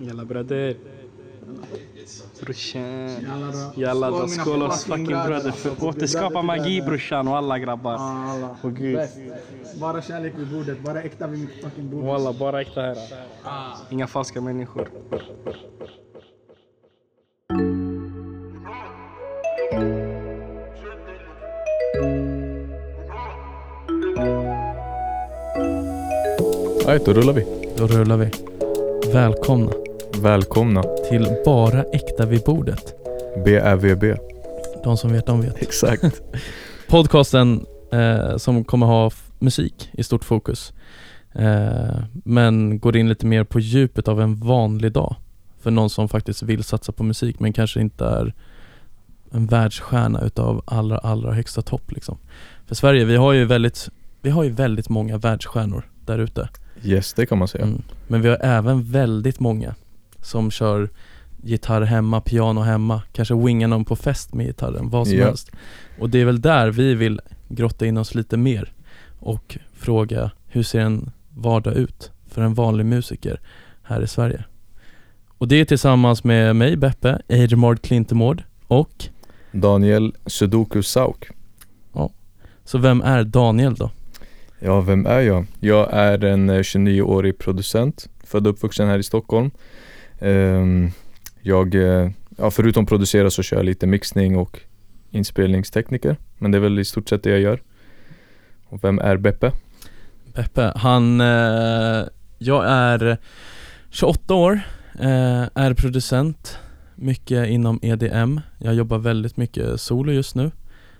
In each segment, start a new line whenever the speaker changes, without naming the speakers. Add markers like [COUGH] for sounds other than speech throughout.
Jalla bröder. Brorsan.
Jalla då. Skål,
oss
fucking bröder.
för återskapa magi brorsan och alla grabbar.
Alla.
Åh gud.
Bara kärlek vid bordet, bara äkta vid mitt fucking bord.
Walla, bara äkta här. Inga falska människor.
Nej, då rullar vi.
Då rullar vi. Välkomna
Välkomna.
till Bara Äkta vid bordet.
BÄVB.
De som vet, de vet.
Exakt. [LAUGHS]
Podcasten eh, som kommer ha musik i stort fokus. Eh, men går in lite mer på djupet av en vanlig dag. För någon som faktiskt vill satsa på musik men kanske inte är en världsstjärna utav allra, allra högsta topp liksom. För Sverige, vi har ju väldigt, vi har ju väldigt många världsstjärnor där ute.
Yes, det kan man säga.
Mm. Men vi har även väldigt många som kör gitarr hemma, piano hemma, kanske wingar någon på fest med gitarren, vad som
Ja.
helst. Och det är väl där vi vill grotta in oss lite mer och fråga hur ser en vardag ut för en vanlig musiker här i Sverige? Och det är tillsammans med mig, Beppe, Eidemard Klintemord och
Daniel Sudoku Sauk.
så vem är Daniel då?
Ja, vem är jag? Jag är en eh, 29-årig producent, född och uppvuxen här i Stockholm. Ehm, jag, eh, ja förutom producera så kör jag lite mixning och inspelningstekniker. Men det är väl i stort sett det jag gör. Och vem är Beppe?
Beppe, han, eh, jag är 28 år, eh, är producent, mycket inom EDM. Jag jobbar väldigt mycket solo just nu.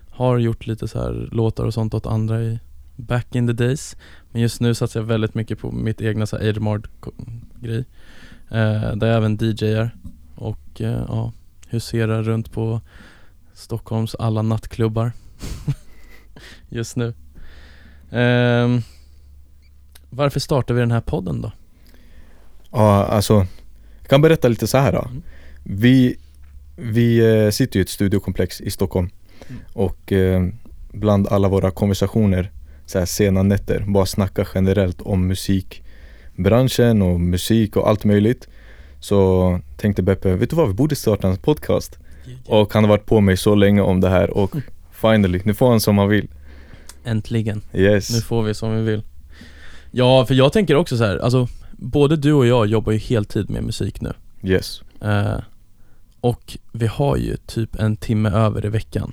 Har gjort lite så här låtar och sånt åt andra i back in the days. Men just nu satsar jag väldigt mycket på mitt egna så här grej Eh, där jag även DJar och eh, ja, huserar runt på Stockholms alla nattklubbar [LAUGHS] just nu. Ehm, varför startar vi den här podden då?
Ja, alltså jag kan berätta lite så här då.
Mm.
Vi, vi eh, sitter ju i ett studiokomplex i Stockholm
Mm.
och eh, bland alla våra konversationer så här sena nätter, bara snacka generellt om musikbranschen och musik och allt möjligt. Så tänkte Beppe, vet du vad, vi borde starta en podcast. Och han har varit på mig så länge om det här och [LAUGHS] finally, nu får han som han vill.
Äntligen,
Yes.
nu får vi som vi vill Ja, för jag tänker också så här, alltså både du och jag jobbar ju heltid med musik nu
Yes.
eh, Och vi har ju typ en timme över i veckan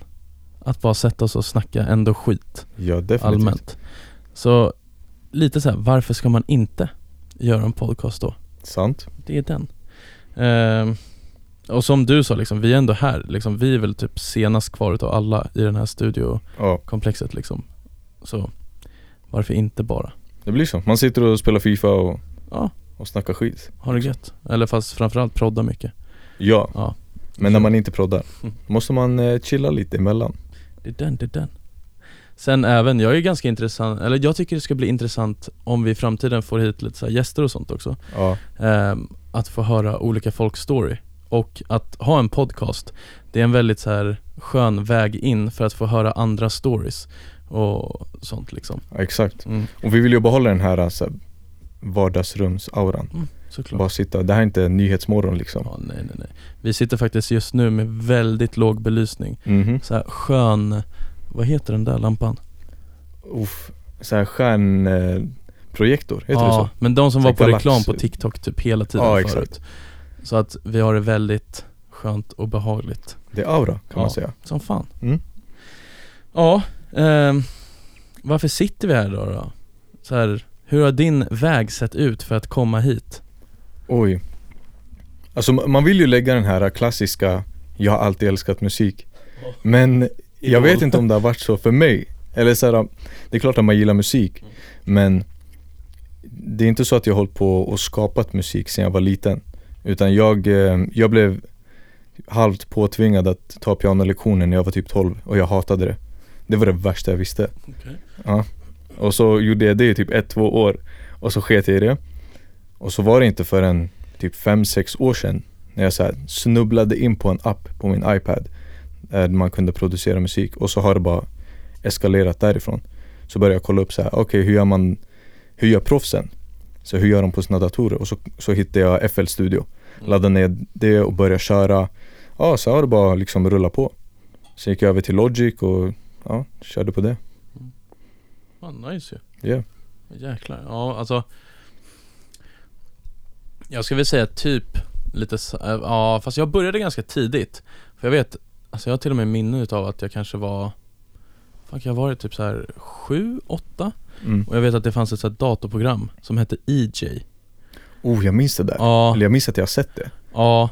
Att bara sätta oss och snacka ändå skit
Ja, definitivt.
allmänt Så lite så här, varför ska man inte göra en podcast då?
Sant.
Det är den Ehm, Och som du sa liksom, vi är ändå här liksom, vi är väl typ senast kvar utav alla i den här studiokomplexet
Ja,
liksom Så varför inte bara?
det blir så. Man sitter och spelar FIFA och,
Ja,
och snackar skit.
ha det gött. Eller fast framförallt prodda mycket
Ja,
Ja,
men när man inte proddar
Mm.
måste man eh, chilla lite emellan.
det är den, det är den Sen även, jag är ganska intressant, eller jag tycker det ska bli intressant om vi i framtiden får hit lite så gäster och sånt också
Ja,
Ehm, Att få höra olika folks story och att ha en podcast Det är en väldigt så här skön väg in för att få höra andra stories och sånt liksom
ja, exakt.
mm,
Och vi vill ju behålla den här alltså, vardagsrumsauran.
mm, Såklart
Bara sitta, det här är inte nyhetsmorgon liksom.
Ja, nej nej nej Vi sitter faktiskt just nu med väldigt låg belysning
Mhm.
Så här skön, vad heter den där lampan?
Uff, så här stjärnprojektor, eh, heter det så?
men de som
Så
var på
galax-
reklam på TikTok typ hela tiden
Ja,
förut
exakt.
Så att vi har det väldigt skönt och behagligt
Det är aura kan
Ja.
man säga.
Som fan
Mm.
Ja, ehm, varför sitter vi här då? då? Så här, hur har din väg sett ut för att komma hit?
Oj. Alltså ma- man vill ju lägga den här klassiska, jag har alltid älskat musik. Men jag vet inte om det har varit så för mig. Eller så här, det är klart att man gillar musik. Men det är inte så att jag har hållit på och skapat musik sedan jag var liten. Utan jag, eh, jag blev halvt påtvingad att ta pianolektioner när jag var typ 12 och jag hatade det. Det var det värsta jag visste.
Okej.
Ja. Och så gjorde jag det i typ ett, två år och så sket jag i det. Och så var det inte förrän typ fem, sex år sedan när jag så snubblade in på en app på min iPad där man kunde producera musik och så har det bara eskalerat därifrån. Så började jag kolla upp så här, okej hur gör man, hur gör proffsen? Så hur gör de på sina datorer? Och så, så hittade jag FL Studio.
Mm.
Laddade ner det och började köra. Ja, så har det bara liksom rulla på. Sen gick jag över till Logic och ja, körde på det.
Ja, nice ju
Ja.
Jäklar, ja alltså Jag ska väl säga typ lite, äh, ja fast jag började ganska tidigt För jag vet, alltså jag har till och med minne utav att jag kanske var Fan kan jag ha varit typ så här sju, åtta?
Mm.
Och jag vet att det fanns ett så här datorprogram som hette EJ
Oh, jag minns det där.
Ja,
Eller jag minns att jag har sett det.
ja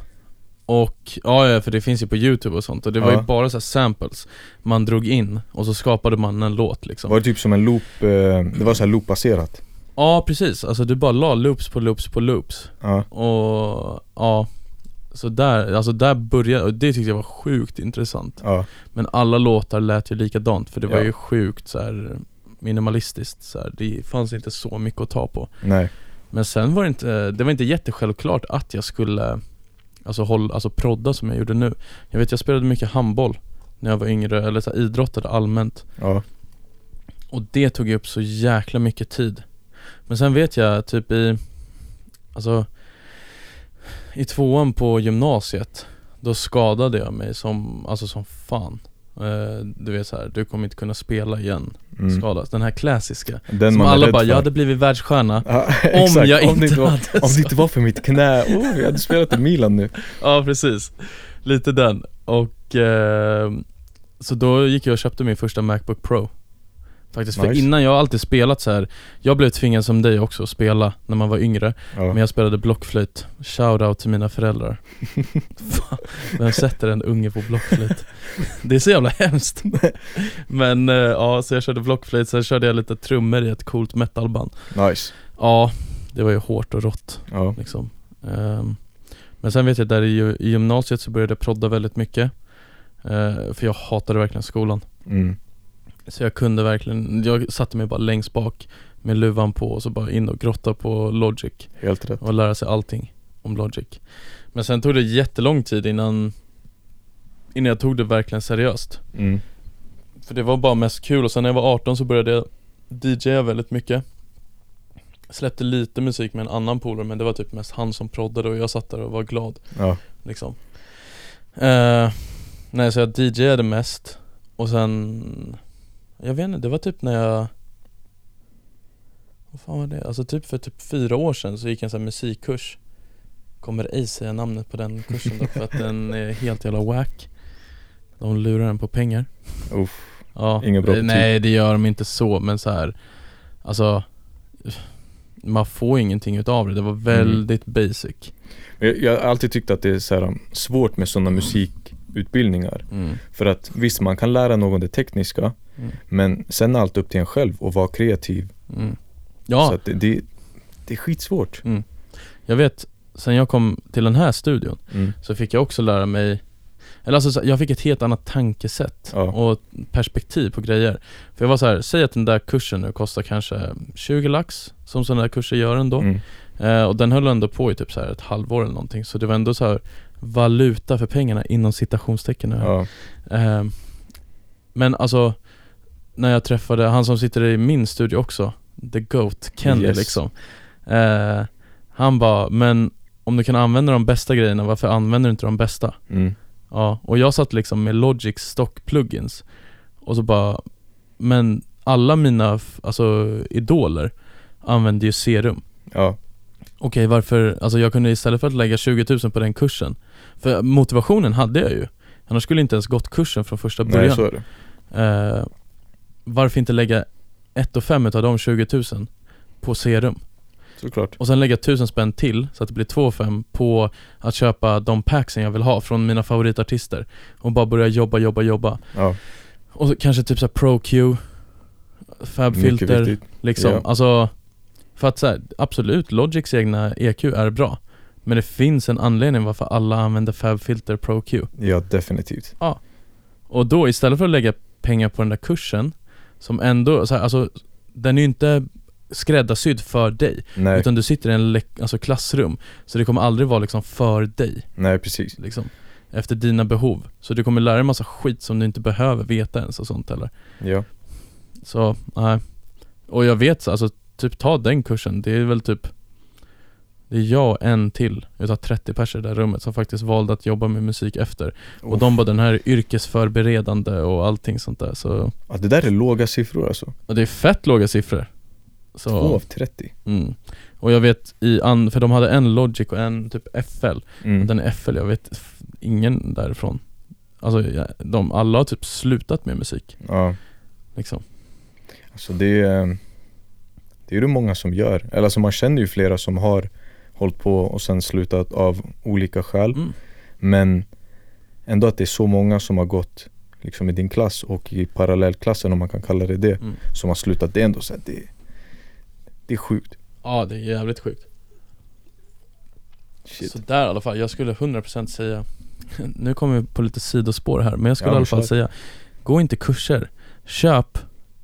och, ja för det finns ju på youtube och sånt och det var
Ja.
ju bara så samples Man drog in och så skapade man en låt liksom
Var det typ som en loop, eh, det var så här loopbaserat.
Ja precis, alltså du bara la loops på loops på loops
Ja,
Och ja Så där, alltså där började, och det tyckte jag var sjukt intressant.
Ja,
Men alla låtar lät ju likadant för det var
Ja.
ju sjukt så här minimalistiskt så här. Det fanns inte så mycket att ta på.
Nej.
Men sen var det inte, det var inte jättesjälvklart att jag skulle Alltså hålla, alltså prodda som jag gjorde nu. Jag vet jag spelade mycket handboll När jag var yngre, eller så här, idrottade allmänt.
Ja,
och det tog ju upp så jäkla mycket tid. Men sen vet jag typ i Alltså I tvåan på gymnasiet Då skadade jag mig som, alltså som fan. Eh, Du vet så här, du kommer inte kunna spela igen.
Mm.
Skadas, den här klassiska.
Den
Som alla bara,
för.
jag hade blivit världsstjärna [LAUGHS]
Ja,
Om jag
om
inte
var,
hade
Om det inte var för mitt knä, oh, jag hade spelat i Milan nu.
Ja precis, lite den. Och eh, Så då gick jag och köpte min första Macbook Pro Faktiskt, för
Nice.
innan jag har alltid spelat så här. Jag blev tvingad som dig också att spela när man var yngre
Ja.
Men jag spelade blockflöjt, shoutout till mina föräldrar [LAUGHS] Fan, Vem sätter en unge på blockflöjt? Det är så jävla hemskt [LAUGHS] Men eh, ja, så jag körde blockflöjt, sen körde jag lite trummor i ett coolt metalband
Nice.
Ja, det var ju hårt och rått
Ja.
liksom Ehm, Men sen vet jag där i gymnasiet så började jag prodda väldigt mycket Eh, För jag hatade verkligen skolan
Mm.
Så jag kunde verkligen, jag satte mig bara längst bak med luvan på och så bara in och grotta på Logic
Helt rätt.
och lära sig allting om Logic Men sen tog det jättelång tid innan Innan jag tog det verkligen seriöst
Mm.
För det var bara mest kul och sen när jag var 18 så började jag DJa väldigt mycket Släppte lite musik med en annan polare men det var typ mest han som proddade och jag satt där och var glad
Ja.
liksom eh, Nej så jag DJade mest och sen Jag vet inte, det var typ när jag Vad fan var det? Alltså typ för typ fyra år sedan så gick jag en sån här musikkurs Kommer ej säga namnet på den kursen dock för att den är helt jävla wack De lurar en på pengar
Uff.
Ja,
Inget bra betyg.
nej det gör de inte så men så här Alltså Man får ingenting utav det, det var
Mm.
väldigt basic
Jag, jag har alltid tyckt att det är så här, um, svårt med sådana musikutbildningar.
mm.
För att visst, man kan lära någon det tekniska,
Mm.
men sen är allt upp till en själv och vara kreativ.
Mm. Ja,
Så att det, det, det är skitsvårt.
jag vet, sen jag kom till den här studion
Mm.
så fick jag också lära mig Eller alltså så- jag fick ett helt annat tankesätt
Ja.
och perspektiv på grejer För jag var så här, säg att den där kursen nu kostar kanske 20 lax Som sådana där kurser gör ändå
Mm.
eh, Och den höll ändå på i typ så här ett halvår eller någonting Så det var ändå så här valuta för pengarna inom citationstecken nu
Ja.
Eh, Men alltså När jag träffade han som sitter i min studio också The Goat, Kenny
Yes.
liksom eh, Han bara, men om du kan använda de bästa grejerna, varför använder du inte de bästa?
Mm.
Ja, och jag satt liksom med Logics stock plugins Och så bara Men alla mina, alltså idoler Använde ju serum
Ja.
Okej varför, alltså jag kunde istället för att lägga 20 000 på den kursen För motivationen hade jag ju Annars skulle jag inte ens gått kursen från första
Nej,
början
så är det.
eh, Varför inte lägga 1 och 5 utav de 20 000 på serum?
Såklart.
Och sen lägga 1000 spänn till så att det blir 2 5 på att köpa de packsen jag vill ha från mina favoritartister Och bara börja jobba, jobba, jobba
Ja.
Och så kanske typ såhär ProQ
Mycket
Fabfilter liksom,
Ja.
alltså För att så här, absolut, Logics egna EQ är bra Men det finns en anledning varför alla använder Fabfilter ProQ
Ja, definitivt.
Och då istället för att lägga pengar på den där kursen Som ändå, så här, alltså Den är ju inte skräddarsydd för dig
Nej,
Utan du sitter i en alltså klassrum Så det kommer aldrig vara liksom för dig.
Nej precis.
liksom Efter dina behov. Så du kommer lära dig massa skit som du inte behöver veta ens och sånt eller?
Ja.
Så, nej. Och jag vet, alltså typ ta den kursen. Det är väl typ Det är jag och en till utav 30 personer i det där rummet som faktiskt valde att jobba med musik efter. Och de bara den här är yrkesförberedande och allting sånt där så
Ja, det där är låga siffror alltså.
och det är fett låga siffror. Så,
Två av 30.
mm. Och jag vet i an, för de hade en Logic och en typ FL.
Mm.
Den är FL, jag vet ingen därifrån. Alltså ja, de, alla har typ slutat med musik
Ja,
liksom.
alltså det är Det är det många som gör. Eller alltså man känner ju flera som har hållit på och sen slutat av olika skäl.
Mm.
Men ändå att det är så många som har gått liksom i din klass och i parallellklassen om man kan kalla det det.
Mm.
Som har slutat. Det är ändå så här, det, det är sjukt.
Ja det är jävligt sjukt.
Shit.
Så där i alla fall, jag skulle 100% säga [LAUGHS] Nu kommer vi på lite sidospår här, men jag skulle
Ja,
i alla fall säga Gå inte kurser, köp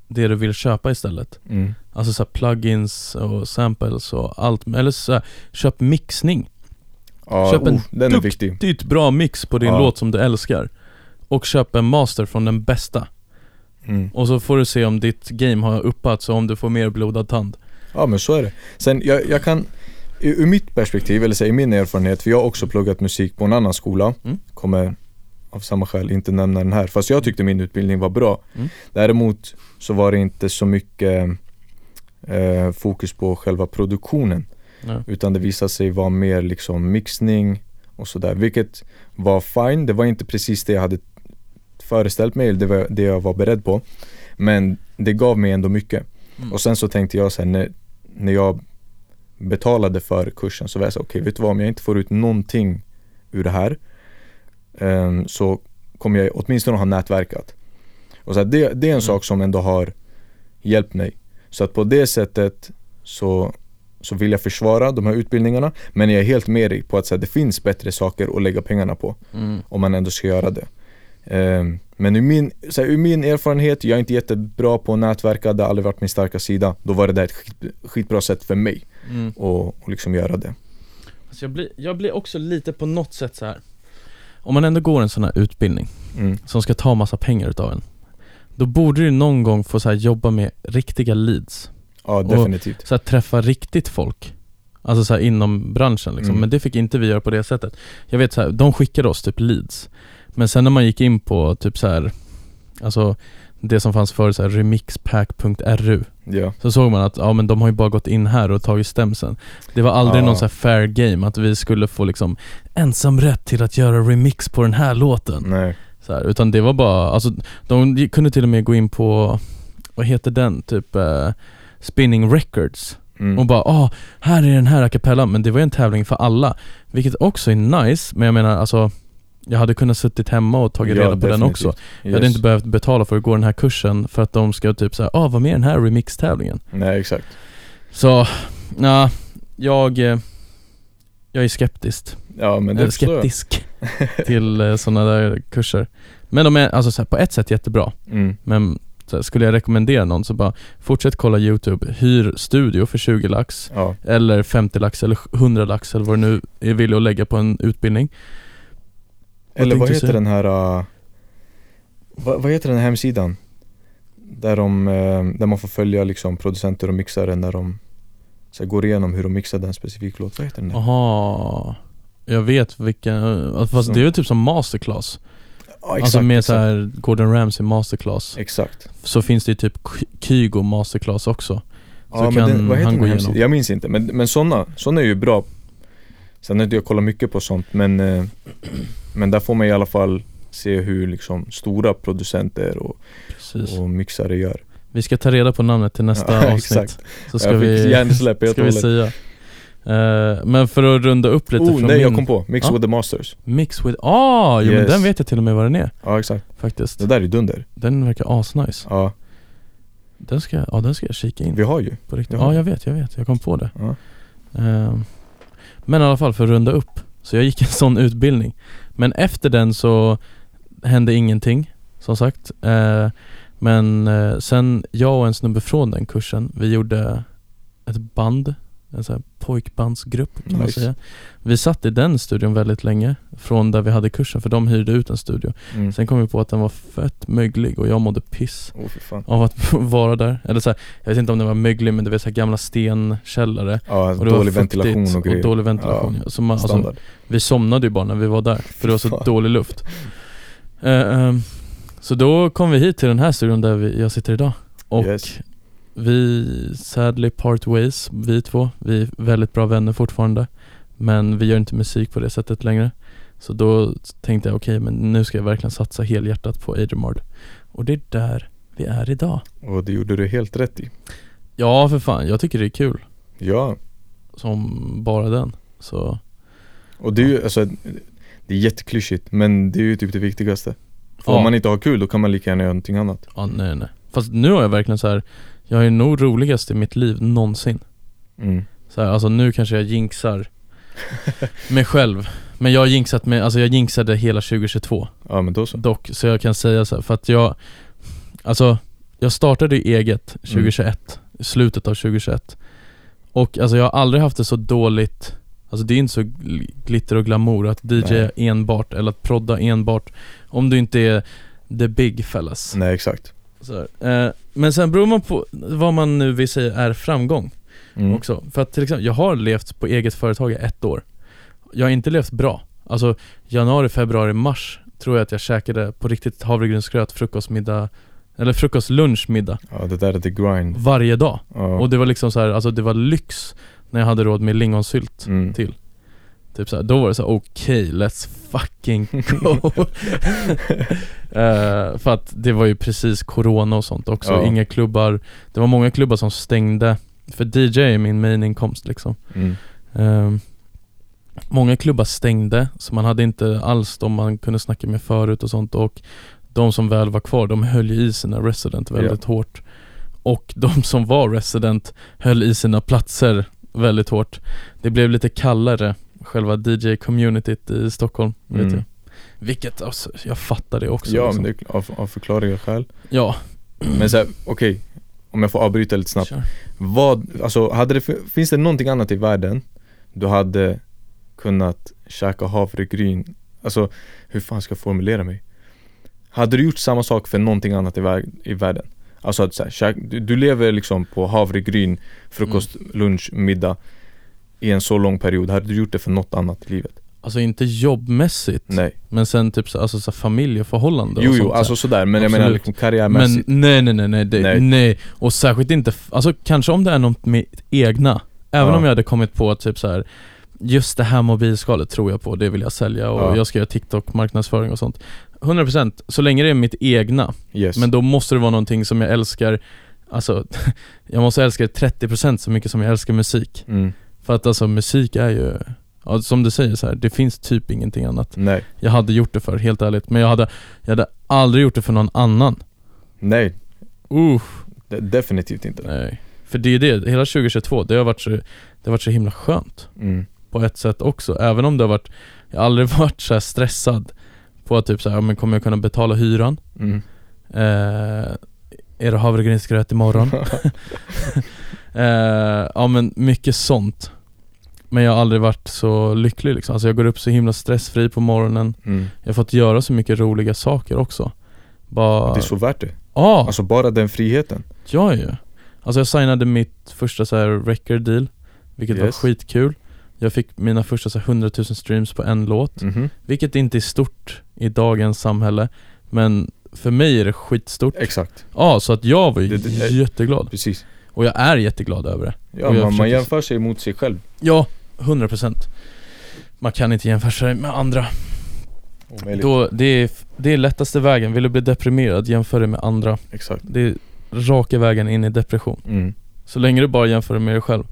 det du vill köpa istället
Mm.
Alltså så här plugins och samples och allt, eller så här, köp mixning
Ja,
Köp en
oh, den är
dukt-
viktig.
Dyrt bra mix på din
Ja.
låt som du älskar Och köp en master från den bästa
Mm.
Och så får du se om ditt game har uppats och om du får mer blodad tand
Ja men så är det. Sen jag, jag kan, ur mitt perspektiv, eller säg min erfarenhet, för jag har också pluggat musik på en annan skola,
Mm.
kommer av samma skäl inte nämna den här, fast jag tyckte min utbildning var bra.
Mm.
Däremot så var det inte så mycket eh, fokus på själva produktionen,
ja.
utan det visade sig vara mer liksom mixning och sådär, vilket var fine, det var inte precis det jag hade föreställt mig, eller det var det jag var beredd på. Men det gav mig ändå mycket.
Mm.
Och sen så tänkte jag sen när, när jag betalade för kursen så var jag så okej vet du vad om jag inte får ut någonting ur det här ehm, så kommer jag åtminstone ha nätverkat. Och så här, det, det är en
Mm.
sak som ändå har hjälpt mig. Så att på det sättet så, så vill jag försvara de här utbildningarna men jag är helt med dig på att här, det finns bättre saker att lägga pengarna på
Mm.
om man ändå ska göra det. Ehm, men ur min, så här, ur min erfarenhet, jag är inte jättebra på att nätverka, det har aldrig varit min starka sida. Då var det där ett skit, skitbra sätt för mig
Mm.
att och liksom göra det.
Alltså jag, blir, jag blir också lite på något sätt så här. Om man ändå går en sån här utbildning
Mm.
som ska ta massa pengar utav en Då borde du någon gång få så jobba med riktiga leads
Ja, definitivt.
Så här, träffa riktigt folk Alltså så inom branschen liksom,
Mm.
men det fick inte vi göra på det sättet Jag vet så här, de skickade oss typ leads Men sen när man gick in på typ så här, Alltså det som fanns förut så här, remixpack.ru
Ja.
Så såg man att, ja men de har ju bara gått in här och tagit stämseln Det var aldrig
Ja.
någon så här fair game att vi skulle få liksom ensam rätt till att göra remix på den här låten
Nej.
Så här, Utan det var bara, alltså de kunde till och med gå in på, vad heter den, typ eh, Spinning Records.
Mm.
och bara ah, här är den här a cappella, men det var ju en tävling för alla. Vilket också är nice, men jag menar alltså Jag hade kunnat suttit hemma och tagit
Ja,
reda på den
definitivt.
också Jag hade
Yes.
inte behövt betala för att gå den här kursen för att de ska typ såhär, ah var med i den här remix-tävlingen.
Nej, exakt.
Så, ja, jag eh, Jag är skeptisk,
Ja, men det
eller skeptisk [LAUGHS] till eh, sådana där kurser Men de är alltså så här, på ett sätt jättebra
Mm.
Men här, skulle jag rekommendera någon så bara Fortsätt kolla youtube, hyr studio för 20 lax
Ja.
Eller 50 lax eller 100 lax eller vad du nu är villig att lägga på en utbildning
Eller vad heter
säga?
den här uh, vad, vad heter den här hemsidan? Där, de, eh, där man får följa liksom producenter och mixare när de så här, går igenom hur de mixade en specifik låt. Vad heter den? där?
Aha Jag vet vilken, alltså, fast det är ju typ som masterclass.
Ja, exakt,
Alltså med
exakt.
så här Gordon Ramsay masterclass.
Exakt.
Så finns det ju typ Ky- Kygo masterclass också. Så
Ja men den, vad heter
han gå igenom.
Jag minns inte, men, men sådana, sådana är ju bra. Sen har inte jag kollat mycket på sånt men eh, Men där får man i alla fall se hur liksom stora producenter och,
Precis.
och mixare gör.
Vi ska ta reda på namnet till nästa
Ja, [LAUGHS]
avsnitt. Så ska vi,
hjärnsläpp
ska vi säga Eh, Men för att runda upp lite
Oh
från
nej
min
jag kom på, Mix
Ja.
with the Masters.
Mix with, ah, jo men
Yes.
den vet jag till och med vad den är.
Ja exakt,
faktiskt.
Det där är dunder.
Den verkar asnice.
Ja,
Den ska, ja den ska jag kika in.
Vi har ju.
På riktigt. Ja jag vet, jag vet, jag kom på det.
Ja.
Ehm, Men i alla fall för att runda upp Så jag gick en [LAUGHS] sån utbildning. Men efter den så hände ingenting Som sagt. Eh, Men eh, sen jag och en snubbe från den kursen Vi gjorde ett band En sån här pojkbandsgrupp kan man
Nice.
säga Vi satt i den studion väldigt länge Från där vi hade kursen för de hyrde ut en studio
Mm.
Sen kom vi på att den var fett möglig och jag mådde piss
fan.
av att [LAUGHS] vara där Eller så här, jag vet inte om den var möglig men det var så här gamla stenkällare
Ja,
och det var
dålig
fuktigt
ventilation och grejer.
dålig ventilation ja. Så man, alltså, vi somnade ju bara när vi var där, för det var så
Fan.
dålig luft Eh, ehm, Så då kom vi hit till den här studion där vi, jag sitter idag Och
Yes.
Vi, sadly part ways, vi två Vi är väldigt bra vänner fortfarande Men vi gör inte musik på det sättet längre Så då tänkte jag okej, men nu ska jag verkligen satsa helhjärtat på Adriamard Och det är där vi är idag
Och det gjorde du helt rätt i.
Ja för fan, jag tycker det är kul
Ja,
Som bara den Så,
och det är ju alltså Det är jätteklyschigt men det är ju typ det viktigaste. För
Ja.
om man inte har kul då kan man lika gärna göra någonting annat.
ja nej nej Fast nu har jag verkligen så här. Jag är nog roligast i mitt liv någonsin
Mm.
Så här, alltså nu kanske jag jinxar [LAUGHS] mig själv Men jag har jinxat mig, alltså jag jinxade hela 2022
Ja men då så.
dock Så jag kan säga så här, för att jag Alltså Jag startade ju eget 2021 i Slutet av 2021 Och alltså jag har aldrig haft det så dåligt Alltså det är inte så gl- glitter och glamour att DJ
Nej.
enbart eller att prodda enbart Om du inte är the big fellas
Nej exakt.
Så. Eh, Men sen beror man på vad man nu vill säga är framgång
Mm.
också. För att till exempel, jag har levt på eget företag i ett år. Jag har inte levt bra. Alltså januari, februari, mars tror jag att jag käkade på riktigt havregrynsgröt, frukost, middag eller frukost, lunch, middag
Ja det där är the grind.
varje dag.
Ja.
Och det var liksom så här, alltså det var lyx när jag hade råd med lingonsylt
Mm.
till. Typ så här, då var det så okej, let's fucking go. [LAUGHS] Eh, för att det var ju precis corona och sånt också,
Ja.
inga klubbar, det var många klubbar som stängde, för DJ är min main inkomst liksom.
Mm.
Ehm, många klubbar stängde, så man hade inte alls de man kunde snacka med förut och sånt och de som väl var kvar, de höll ju i sina resident väldigt hårt. Och de som var resident höll i sina platser väldigt hårt. Det blev lite kallare, själva DJ-communityt i Stockholm, vet
Mm.
jag. Vilket, alltså, jag fattar det också.
Ja
liksom.
men det av, av förklarliga skäl.
Ja,
Men såhär, okej. Om jag får avbryta lite snabbt.
kör.
Vad, alltså hade det, finns det någonting annat i världen du hade kunnat käka havregryn? Alltså hur fan ska jag formulera mig? Hade du gjort samma sak för någonting annat i, vär, i världen? Alltså att så här, du, du lever liksom på havregryn, frukost, lunch, middag i en så lång period. Hade du gjort det för något annat i livet?
Alltså inte jobbmässigt,
Nej.
men sen typ så, alltså, så här familjeförhållande
Jo
och
jo,
sånt,
alltså sådär. Men jag menar
Absolut.
liksom karriärmässigt.
Men nej nej nej nej, det,
Nej.
nej. Och särskilt inte, alltså kanske om det är något med egna Även
Ja.
om jag hade kommit på typ så här. Just det här mobilskalet tror jag på, det vill jag sälja och
Ja.
jag ska göra TikTok marknadsföring och sånt 100% så länge det är mitt egna
yes.
Men då måste det vara någonting som jag älskar Alltså, [LAUGHS] jag måste älska det 30% så mycket som jag älskar musik
mm.
För att alltså musik är ju, ja, som du säger så här, det finns typ ingenting annat
Nej.
Jag hade gjort det för, helt ärligt, men jag hade, jag hade aldrig gjort det för någon annan
Nej.
Uh,
De- definitivt inte.
nej För det är det, hela 2022, det har varit så, det har varit så himla skönt
Mm.
på ett sätt också, även om det har varit Jag har aldrig [LAUGHS] varit så stressad på att typ så här, men kommer jag kunna betala hyran?
Mm.
Eh, är det havregrynsgröt imorgon? [LAUGHS] [LAUGHS] eh, ja men mycket sånt Men jag har aldrig varit så lycklig liksom, alltså jag går upp så himla stressfri på morgonen
Mm.
Jag har fått göra så mycket roliga saker också Bara,
Det är så värt det.
ja,
Alltså bara den friheten.
ja ju Alltså jag signade mitt första så här record deal Vilket var
Yes.
skitkul Jag fick mina första så här 100 000 streams på en låt
Mhm.
Vilket inte är stort i dagens samhälle Men för mig är det skitstort
Exakt,
Ja, så att jag var ju
Det- det-
jätteglad
precis.
Och jag är jätteglad över det
Ja, man, man jämför sig mot sig själv.
Ja, 100% Man kan inte jämföra sig med andra
Omöjligt.
Då, det, är, det är lättaste vägen, vill du bli deprimerad, jämför dig med andra
Exakt.
Det är raka vägen in i depression
Mm.
Så länge du bara jämför dig med dig själv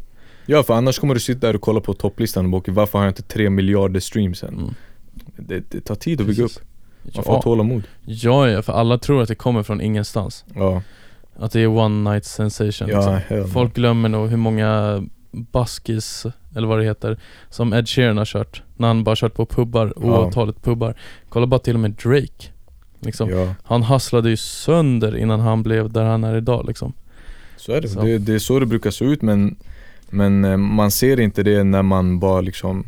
Ja, för annars kommer du sitta där och kolla på topplistan och bara "Okej, varför har jag inte tre miljarder streams än?
mm.
Det, det tar tid att bygga upp. Man får
ja.
tålamod.
ja, ja, för alla tror att det kommer från ingenstans
Ja,
Att det är one night sensation
ja
liksom. Folk glömmer nog hur många buskis, eller vad det heter, som Ed Sheeran har kört När han bara kört på pubbar,
Ja.
oavtalet pubbar Kolla bara till och med Drake liksom.
Ja,
Han hasslade ju sönder innan han blev där han är idag liksom
så är det.
Så.
det. Det är så det brukar se ut men Men eh, man ser inte det när man bara liksom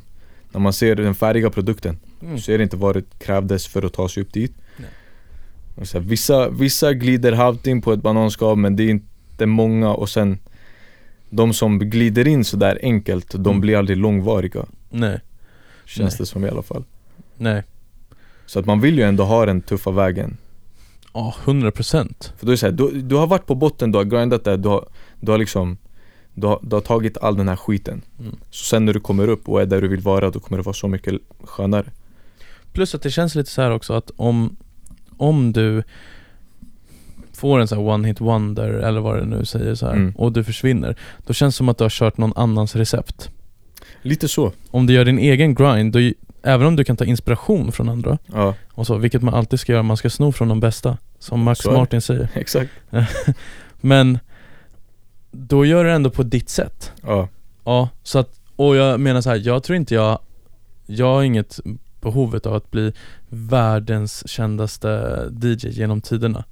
När man ser den färdiga produkten
Mm.
Du ser inte vad det krävdes för att ta sig upp dit så här, vissa, vissa glider halvt in på ett bananskal men det är inte många och sen De som glider in sådär enkelt, de
Mm.
blir aldrig långvariga
Nej,
Känns
Nej.
det som i alla fall
nej.
Så att man vill ju ändå ha den tuffa vägen
Ja, 100 procent.
För då är det så här, du, du har varit på botten, du har grindat där, du har, du har liksom du har, du har tagit all den här skiten
Mm.
Så sen när du kommer upp och är där du vill vara, då kommer det vara så mycket skönare
Plus att det känns lite så här också att om, om du får en sån här one hit wonder eller vad det nu säger så här
Mm.
och du försvinner Då känns det som att du har kört någon annans recept.
Lite så,
Om du gör din egen grind, då, även om du kan ta inspiration från andra
ja.
och så, vilket man alltid ska göra, man ska sno från de bästa Som Max
det.
Martin säger. [LAUGHS]
Exakt. [LAUGHS]
Men då gör du det ändå på ditt sätt.
Ja,
Ja, så att, och jag menar så här, jag tror inte jag Jag har inget behovet av att bli världens kändaste DJ genom tiderna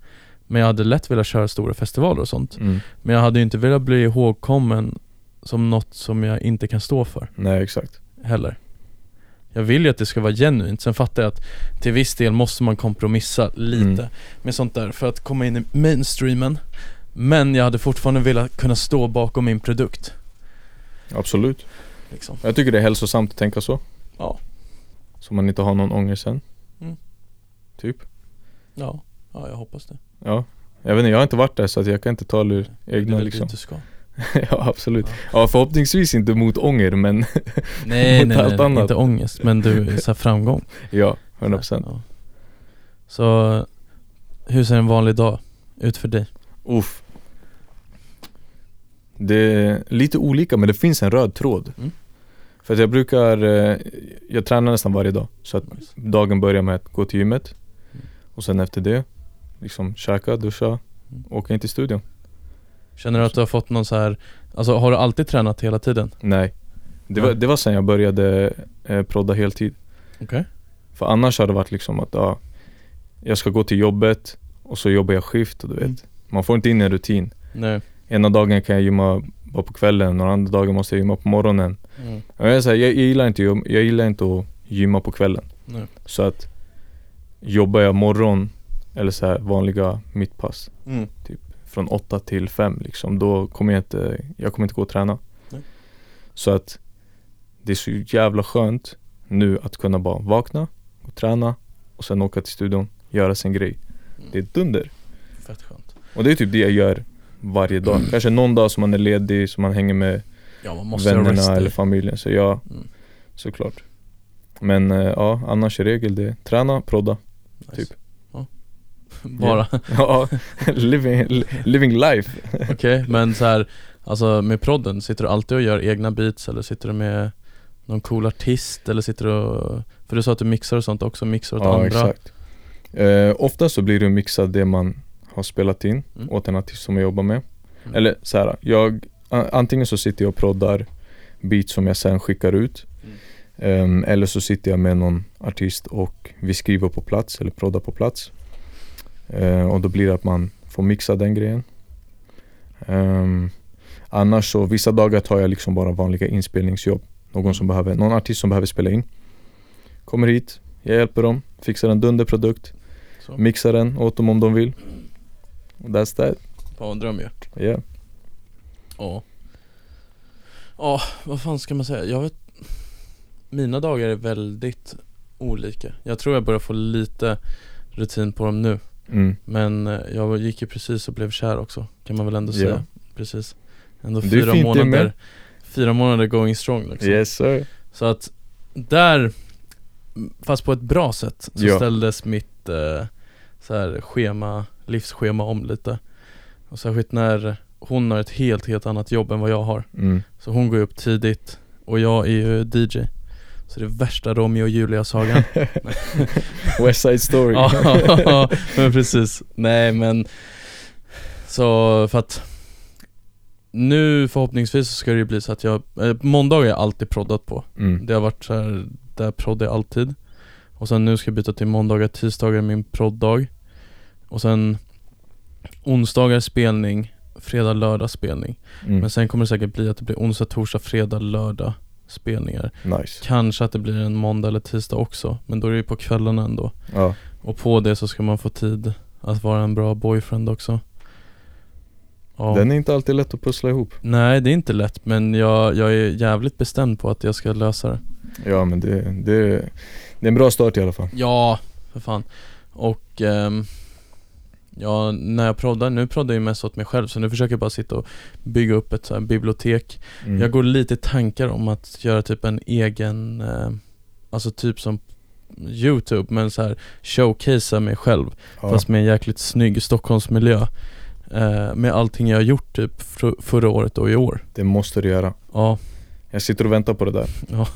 Men jag hade lätt velat köra stora festivaler och sånt
mm.
Men jag hade ju inte velat bli ihågkommen som något som jag inte kan stå för
nej exakt
heller Jag vill ju att det ska vara genuint, sen fattar jag att till viss del måste man kompromissa lite
Mm.
med sånt där för att komma in i mainstreamen Men jag hade fortfarande velat kunna stå bakom min produkt
Absolut
liksom.
Jag tycker det är hälsosamt att tänka så
Ja.
Så man inte har någon ångest sen. Typ.
Ja, ja jag hoppas det.
Ja. Jag vet inte, jag har inte varit där så att jag kan inte tala ur
Det är
egna liksom.
du ska. [LAUGHS]
Ja absolut. Ja. Förhoppningsvis inte mot ånger men [LAUGHS]
Nej
Mot
nej,
allt
nej
annat.
inte ångest men du, [LAUGHS] så framgång.
Ja, 100%
ja. Så, hur ser en vanlig dag ut för dig?
Uff. Det är lite olika men det finns en röd tråd.
Mm.
För att jag brukar, eh, jag tränar nästan varje dag Så att dagen börjar med att gå till gymmet.
Mm.
Och sen efter det Liksom käka, duscha,
Mm.
åka in till studion
Känner du att du har fått någon så här, alltså har du alltid tränat hela tiden?
Nej Det var, det var sen jag började eh, prodda heltid
Okej
För annars har det varit liksom att ja, Jag ska gå till jobbet och så jobbar jag skift och du vet
Mm.
Man får inte in en rutin
Nej
Ena dagen kan jag gymma bara på kvällen och andra dagen måste jag gymma på morgonen
mm.
Jag, är så här, jag, jag, gillar inte, jag, jag gillar inte att gymma på kvällen
Nej.
Så att Jobbar jag morgon eller så här vanliga mittpass
Mm.
Från 8 till 5 liksom, då kommer jag inte Jag kommer inte gå och träna.
Nej.
Så att Det är så jävla skönt Nu att kunna bara vakna och träna Och sen åka till studion, göra sin grej. Det är dunder.
Fett skönt.
Och det är typ det jag gör varje dag. Kanske någon dag som man är ledig, som man hänger med
Ja man resta
vännerna eller familjen Så ja,
Mm.
såklart. Men eh, ja, annars i regel det Träna, prodda
Nice.
typ.
Ja. [LAUGHS] Bara,
Ja, living, li- living life
okej men så här, alltså med prodden, sitter du alltid och gör egna beats eller sitter du med någon cool artist eller sitter du och, för du sa att du mixar och sånt också, mixar åt
Ja
andra
exakt eh, Ofta så blir det mixat det man har spelat in
Mm.
åt en artist som jag jobbar med
Mm.
Eller så här, jag Antingen så sitter jag och proddar beats som jag sen skickar ut
Mm.
Ehm, Eller så sitter jag med någon artist och vi skriver på plats eller proddar på plats. Eh, Och då blir det att man får mixa den grejen. Ehm, Annars så, vissa dagar tar jag liksom bara vanliga inspelningsjobb. Någon som behöver, någon artist som behöver spela in. Kommer hit, jag hjälper dem, fixar en dunderprodukt
Så,
Mixar den åt dem om de vill. That's that,
bara en dröm ju.
Yeah.
Ja. Ja, vad fan ska man säga? Jag vet Mina dagar är väldigt olika. Jag tror jag börjar få lite rutin på dem nu.
Mm.
Men eh, jag gick ju precis och blev kär också Kan man väl ändå säga. Precis. Ändå fyra månader. Fyra månader going strong liksom.
Yes sir.
Så att där Fast på ett bra sätt så
Ja.
ställdes mitt eh, så här, schema, livsschema om lite. Och särskilt när hon har ett helt, helt annat jobb än vad jag har.
Mm.
Så hon går upp tidigt och jag är ju DJ Så det är värsta Romeo och Julia-sagan [LAUGHS]
West Side Story
Ja, [LAUGHS] men precis. Nej men Så för att Nu förhoppningsvis så ska det ju bli så att jag, eh, måndag har jag alltid proddat på
mm.
Det har varit så här, där proddar jag alltid Och sen nu ska jag byta till måndagar, tisdagar är min proddag Och sen Onsdagar spelning fredag, lördag spelning.
Mm.
Men sen kommer det säkert bli att det blir onsdag, torsdag, fredag, lördag spelningar.
Nice.
Kanske att det blir en måndag eller tisdag också, men då är det ju på kvällarna ändå.
Ja.
Och på det så ska man få tid att vara en bra boyfriend också. Ja.
Den är inte alltid lätt att pussla ihop.
Nej det är inte lätt men jag, jag är jävligt bestämd på att jag ska lösa det.
Ja men det, det, det är en bra start i alla fall.
Ja, för fan. Och ehm, Ja, när jag proddar, nu proddar jag mest åt mig själv så nu försöker jag bara sitta och bygga upp ett så bibliotek
Mm.
Jag går lite tankar om att göra typ en egen, eh, alltså typ som Youtube men så här showcasea mig själv
ja.
fast med en jäkligt snygg Stockholmsmiljö eh, Med allting jag har gjort typ förra året och i år
Det måste du göra.
Ja,
Jag sitter och väntar på det där.
Ja,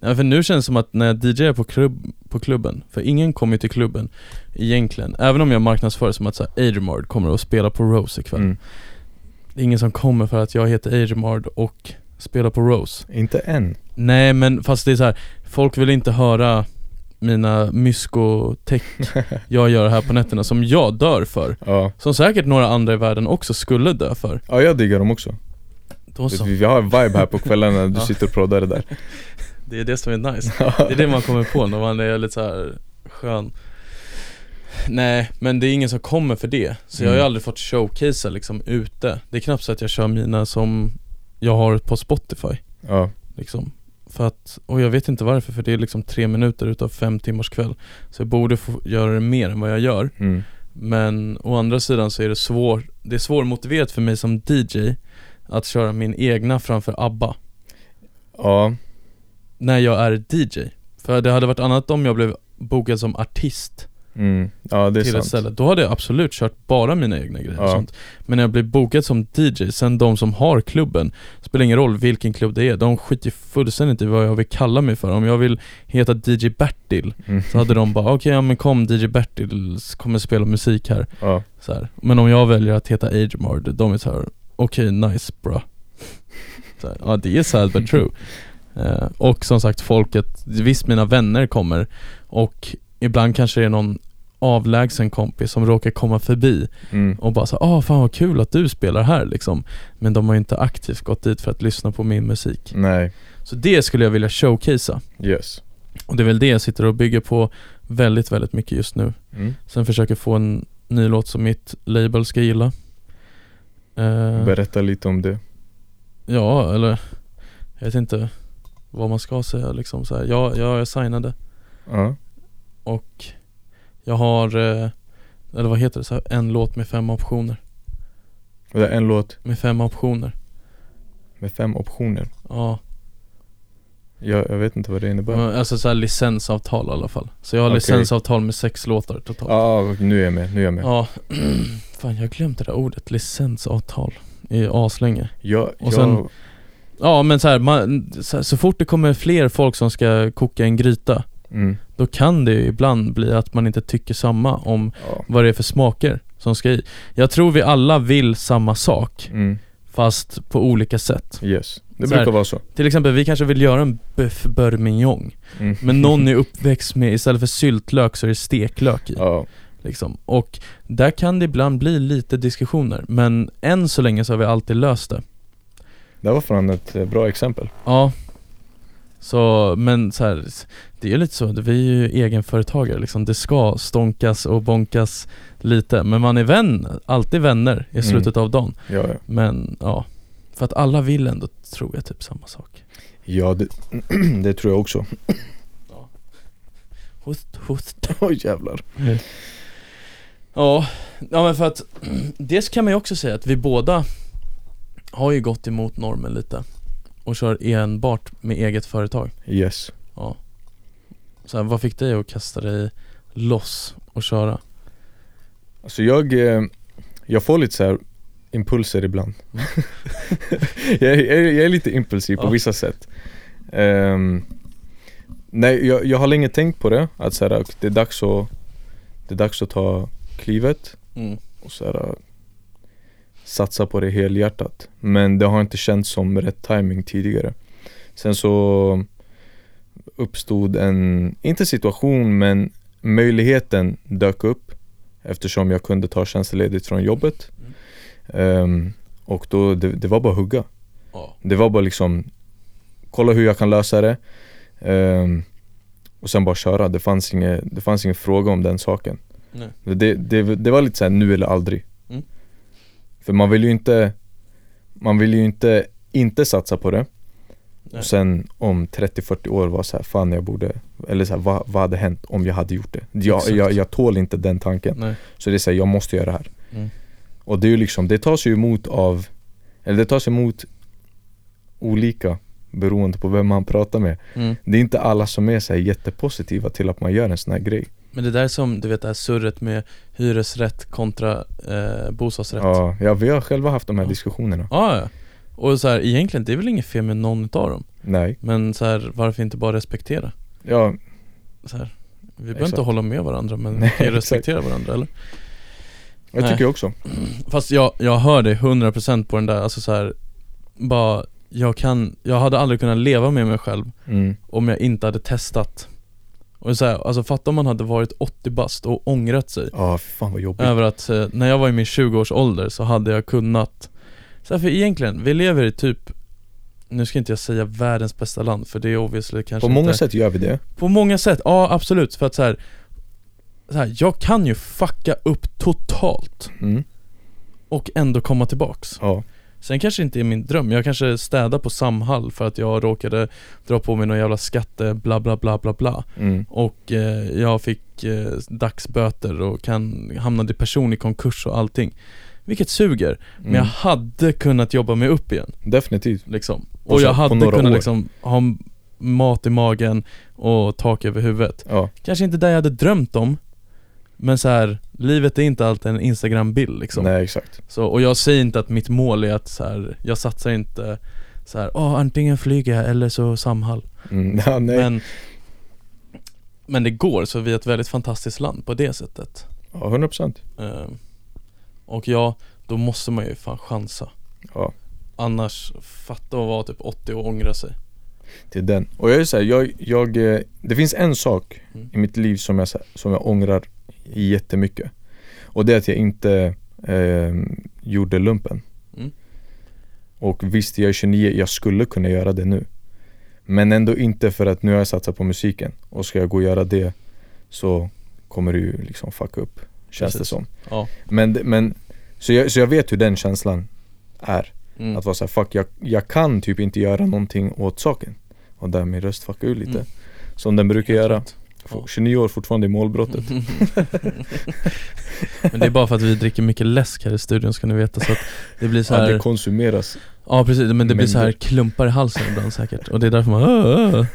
för nu känns det som att när jag DJar på, klubb, på klubben, för ingen kommer ju till klubben egentligen Även om jag marknadsför som att så här, Agermard kommer att spela på Rose ikväll
Mm.
Det är ingen som kommer för att jag heter Agermard och spelar på Rose
Inte än.
Nej men fast det är så här, folk vill inte höra mina myskotech [LAUGHS] jag gör här på nätterna som jag dör för
Ja.
Som säkert några andra i världen också skulle dö för
ja, jag diggar dem också. Vi har en vibe här på kvällarna när du [LAUGHS]
Ja.
sitter och proddar det där. [LAUGHS]
det är det som är nice. Det är det man kommer på när man är lite så här skön. Nej, men det är ingen som kommer för det. Så jag har ju
Mm.
aldrig fått showcasea liksom ute. Det är knappt så att jag kör mina som jag har på Spotify.
Ja.
liksom. För att, och jag vet inte varför för det är liksom tre minuter utav fem timmars kväll. Så jag borde få göra det mer än vad jag gör.
Mm.
Men å andra sidan så är det svårt Det är svårmotiverat för mig som DJ Att köra min egna framför ABBA.
Ja.
När jag är DJ För det hade varit annat om jag blev bokad som artist
Mm. Ja det är
till ett
sant.
ställe Då hade jag absolut kört bara mina egna grejer och
Ja.
sånt Men när jag blir bokad som DJ, sen de som har klubben Spelar ingen roll vilken klubb det är, de skiter fullständigt i vad jag vill kalla mig för Om jag vill heta DJ Bertil
Mm.
Så hade de bara okej ja men kom DJ Bertil kommer spela musik här
Ja.
så här. Men om jag väljer att heta Agemard, de är så här: okej nice bra så här, Ja det är sad but true [LAUGHS] Och som sagt folket, visst mina vänner kommer och ibland kanske det är någon avlägsen kompis som råkar komma förbi
Mm.
och bara så ah fan vad kul att du spelar här liksom Men de har ju inte aktivt gått dit för att lyssna på min musik
Nej.
Så det skulle jag vilja showcasea
Yes.
Och det är väl det jag sitter och bygger på väldigt, väldigt mycket just nu
Mm.
Sen försöker få en ny låt som mitt label ska gilla Eh,
Berätta lite om det.
Ja, eller Jag vet inte vad man ska säga liksom så här. Ja, jag är signade
Ja.
och jag har eh, Eller vad heter det? Så här, en låt med fem optioner
är en låt
Med fem optioner
med fem optioner.
Ja,
Jag, jag vet inte vad det innebär.
alltså så här licensavtal i alla fall Så jag har
Okej.
licensavtal med sex låtar totalt
Ja, nu är jag med. Nu är jag med.
Ja, [CLEARS THROAT] fan jag glömt det där ordet, licensavtal i aslänge
Jag,
Och
jag,
sen- Ja men så, här, man, så, här, så fort det kommer fler folk som ska koka en gryta
mm,
Då kan det ju ibland bli att man inte tycker samma om
ja.
vad det är för smaker som ska i Jag tror vi alla vill samma sak
Mm,
Fast på olika sätt
yes. Det
Så här-
brukar vara så.
Till exempel, vi kanske vill göra en bœuf beurre mignon
Mm.
Men någon [LAUGHS] är uppväxt med, istället för syltlök så är det steklök i
Ja,
liksom. Och där kan det ibland bli lite diskussioner Men än så länge så har vi alltid löst det
det var fan ett eh, bra exempel.
Ja Så, men så här, det är lite så, vi är ju egenföretagare liksom Det ska stånkas och bonkas lite Men man är vän, alltid vänner i
Mm.
slutet av dagen
Ja, ja.
Men ja För att alla vill ändå, tror jag, typ samma sak
Ja, det, [CLEARS THROAT] det tror jag också.
Host, host [LAUGHS]
Oj jävlar.
Ja, ja men för att [CLEARS THROAT] Dels kan man ju också säga att vi båda Har ju gått emot normen lite Och kör enbart med eget företag
Yes.
Ja Så här, vad fick dig att kasta dig loss och köra?
Alltså jag, eh, jag får lite så här impulser ibland. [LAUGHS] jag, är- jag, är- jag är lite impulsiv på
Ja.
vissa sätt. Ehm, nej, jag, jag har länge tänkt på det, att så här, det, är dags att, det är dags att ta klivet
Mm.
och så här, satsa på det helhjärtat. Men det har inte känts som rätt timing tidigare. Sen så uppstod en, inte situation men möjligheten dök upp eftersom jag kunde ta tjänstledigt från jobbet. Ehm, och då, det, det var bara att hugga.
Ja.
Det var bara liksom Kolla hur jag kan lösa det ehm, Och sen bara köra, det fanns, inget, det fanns ingen fråga om den saken det, det, det var lite såhär nu eller aldrig
Mm.
För man vill ju inte Man vill ju inte inte satsa på det
Nej.
Och sen om 30-40 år var så här, fan jag borde Eller så här, vad, vad hade hänt om jag hade gjort det? Jag,
Exakt.
jag, jag tål inte den tanken
Nej.
Så det är såhär, jag måste göra det här
Mm.
Och det är ju liksom, det tas ju emot av Eller det tas emot olika beroende på vem man pratar med
Mm.
Det är inte alla som är så här jättepositiva till att man gör en sån här grej
Men det där är som, du vet det här surret med hyresrätt kontra eh, bostadsrätt
Ja, ja, vi har själva haft de här
Ja.
diskussionerna
Ja, ja. Och så här, egentligen, det är väl inget fel med någon utav dem
Nej,
Men så här, varför inte bara respektera?
ja,
Så här, vi behöver inte hålla med varandra men
Nej,
vi respektera varandra eller?
jag
Nej.
tycker också
Fast jag, jag hör dig 100% på den där, alltså så här, bara jag kan, jag hade aldrig kunnat leva med mig själv
mm.
om jag inte hade testat Och så här, alltså fatta om man hade varit 80 bast och ångrat sig.
Ja, fan vad jobbigt.
Över att eh, när jag var i min 20-års ålder så hade jag kunnat så här, för egentligen, vi lever i typ Nu ska inte jag säga världens bästa land för det är obviously kanske
På många
inte
sätt gör vi det.
På många sätt, ja absolut för att så här, så här, jag kan ju fucka upp totalt
mm.
och ändå komma tillbaks.
Ja,
Sen kanske det inte är min dröm, jag kanske städar på Samhall för att jag råkade dra på mig någon jävla skatte bla bla bla bla bla.
Mm.
Och eh, jag fick eh, dagsböter och kan hamnade i personlig konkurs och allting. Vilket suger, men jag
Mm.
hade kunnat jobba mig upp igen.
Definitivt.
Liksom.
Och
Och jag hade kunnat
år.
liksom ha mat i magen och tak över huvudet.
Ja,
Kanske inte det jag hade drömt om Men så här, livet är inte alltid en instagram-bild liksom.
Nej exakt.
Så, Och jag säger inte att mitt mål är att så här, jag satsar inte så här, åh antingen flyger jag eller så Samhall.
Mm. [LAUGHS] ja.
Men Men det går, så vi är ett väldigt fantastiskt land på det sättet.
Ja, 100%
Ehm, Och ja, då måste man ju fan chansa.
Ja,
Annars, fatta att vara typ 80 och ångra sig.
Det är den. Och jag är såhär, jag, jag, eh, det finns en sak
Mm.
i mitt liv som jag, så här- som jag ångrar jättemycket Och det är att jag inte eh, gjorde lumpen
Mm.
Och visst, jag är 29, jag skulle kunna göra det nu Men ändå inte för att nu har jag satsat på musiken Och ska jag gå och göra det så kommer det ju liksom fucka upp Känns det
Precis.
som
Ja,
Men, men så, jag, så jag vet hur den känslan är
mm.
Att vara såhär, fuck jag, jag kan typ inte göra någonting åt saken Och där min röst fuckar ur lite
Mm.
Som den brukar
Helt
göra
rätt. Ja.
29 år fortfarande i målbrottet [LAUGHS]
Men det är bara för att vi dricker mycket läsk här i studion ska ni veta så att det blir så
Ja,
här
det konsumeras
Ja precis, men det blir så här klumpar i halsen ibland säkert och det är därför man. [LAUGHS]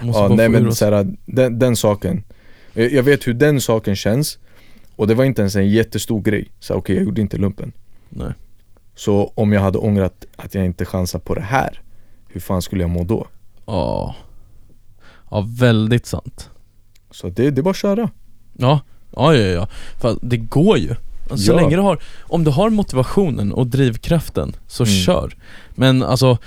Måste
Ja nej men
oss.
såhär, den, den saken jag, vet hur den saken känns Och det var inte ens en jättestor grej Så okej jag gjorde inte lumpen
Nej.
Så om jag hade ångrat att jag inte chansade på det här Hur fan skulle jag må då?
Ja Ja, väldigt sant
Så det, det är bara att köra
Ja, ja, ja, ja. För det går ju alltså, Så
Ja.
länge du har, om du har motivationen och drivkraften så
Mm.
kör Men alltså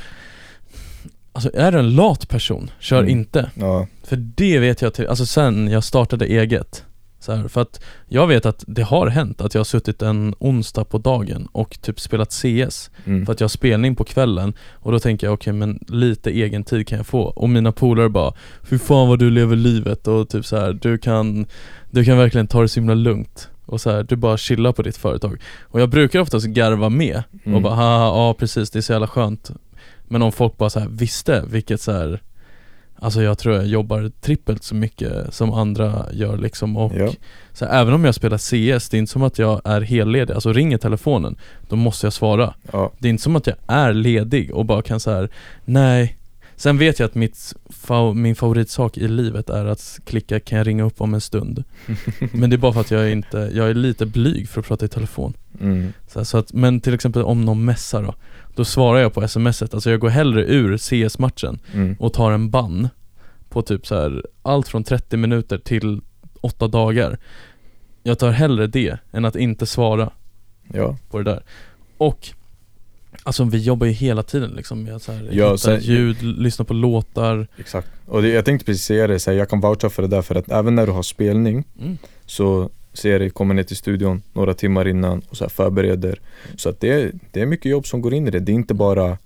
Alltså är du en lat person, kör
Mm.
inte
Ja,
För det vet jag till, alltså sen jag startade eget här, För att jag vet att det har hänt att jag har suttit en onsdag på dagen och typ spelat CS
mm.
För att jag har spelning på kvällen. Och då tänker jag okej men lite egen tid kan jag få. Och mina polare bara Fy fan vad du lever livet. Och typ så här, du kan Du kan verkligen ta det så himla lugnt. Och så här, du bara chillar på ditt företag. Och jag brukar oftast garva med
Mm.
och bara haha, ja precis. Det är så jävla skönt. Men om folk bara så här visste? Vilket så här Alltså jag tror jag jobbar trippelt så mycket som andra gör liksom och
Ja.
så här, även om jag spelar CS, det är inte som att jag är helledig, alltså ringer telefonen Då måste jag svara
ja,
det är inte som att jag är ledig och bara kan så här. nej Sen vet jag att mitt, fa- min favoritsak i livet är att klicka kan jag ringa upp om en stund [LAUGHS] Men det är bara för att jag är inte, jag är lite blyg för att prata i telefon
mm.
så, här, så att, Men till exempel om någon messar då Då svarar jag på smset, alltså jag går hellre ur CS-matchen
Mm.
och tar en bann På typ så här, allt från 30 minuter till 8 dagar. Jag tar hellre det än att inte svara
Ja,
på det där. Och Alltså vi jobbar ju hela tiden liksom med att
Ja,
hitta ljud, lyssna på låtar.
Exakt. Och det, jag tänkte precis säga det, så här, jag kan voucha för det där för att även när du har spelning
mm.
Så ser dig, kommer ner till studion några timmar innan och så förbereder. Så att det, är- det är mycket jobb som går in i det. Det är inte bara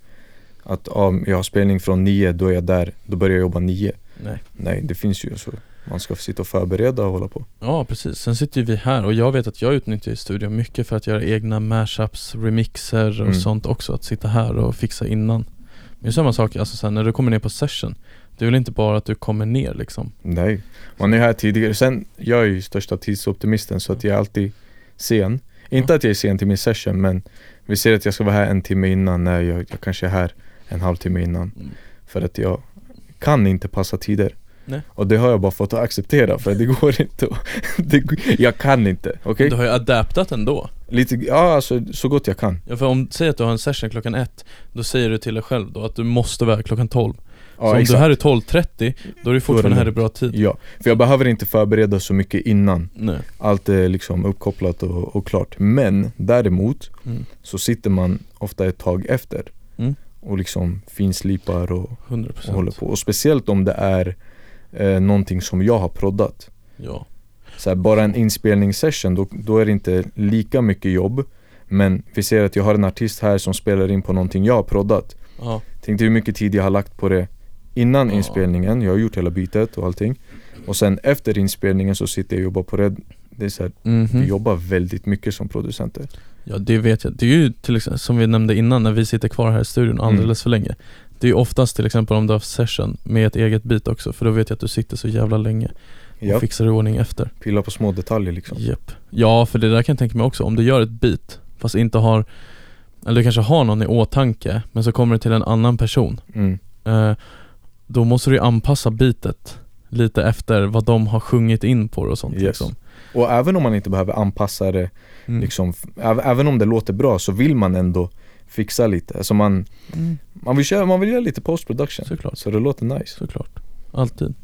att ja, jag har spelning från nio, då är jag där, då börjar jag jobba nio.
Nej.
Nej, det finns ju så. Man ska sitta och förbereda och hålla på.
Ja precis, sen sitter ju vi här och jag vet att jag utnyttjar studion mycket för att göra egna mashups, remixer och
Mm.
sånt också, att sitta här och fixa innan Men det är samma sak, alltså sen när du kommer ner på session Det är väl inte bara att du kommer ner liksom
Nej, man är här tidigare. Sen, jag är ju största tidsoptimisten så att jag är alltid sen. Inte att jag är sen till min session men vi ser att jag ska vara här en timme innan, nej jag, jag kanske är här en halvtimme innan.
Mm.
För att jag kan inte passa tider.
Nej.
Och det har jag bara fått att acceptera för det går inte [LAUGHS] det, jag kan inte, okej?
Du har ju adaptat ändå
Lite, ja alltså så gott jag kan.
Ja för om, säg att du har en session klockan ett Då säger du till dig själv då att du måste vara klockan 12
Ja,
Så om
exakt.
du här är 12.30 Då är du fortfarande här i bra tid
Ja, för jag behöver inte förbereda så mycket innan.
Nej,
Allt är liksom uppkopplat och, och klart. Men däremot
mm.
så sitter man ofta ett tag efter
Mm.
och liksom finslipar och,
100%
och håller på. Och speciellt om det är eh, någonting som jag har proddat.
Ja,
Så här, bara en inspelningssession, då, då är det inte lika mycket jobb. Men vi ser att jag har en artist här som spelar in på någonting jag har proddat. Tänk dig hur mycket tid jag har lagt på det innan
Ja.
inspelningen. Jag har gjort hela bitet och allting. Och sen efter inspelningen så sitter jag och jobbar på det. Det är så här,
mhm.
vi jobbar väldigt mycket som producenter.
Ja det vet jag, det är ju till exempel som vi nämnde innan när vi sitter kvar här i studion alldeles för länge Det är ju oftast till exempel om du har session med ett eget beat också för då vet jag att du sitter så jävla länge och
Ja,
fixar i ordning efter
pilla på små detaljer liksom.
Japp Ja för det där kan jag tänka mig också, om du gör ett beat fast inte har Eller du kanske har någon i åtanke men så kommer du till en annan person
Mm.
eh, Då måste du ju anpassa beatet lite efter vad de har sjungit in på det och sånt
Yes.
liksom
Och även om man inte behöver anpassa det,
mm.
liksom, även om det låter bra så vill man ändå fixa lite. Alltså man,
Mm.
man, vill, köra, man vill göra lite post production.
Såklart
Så det låter nice.
Såklart, alltid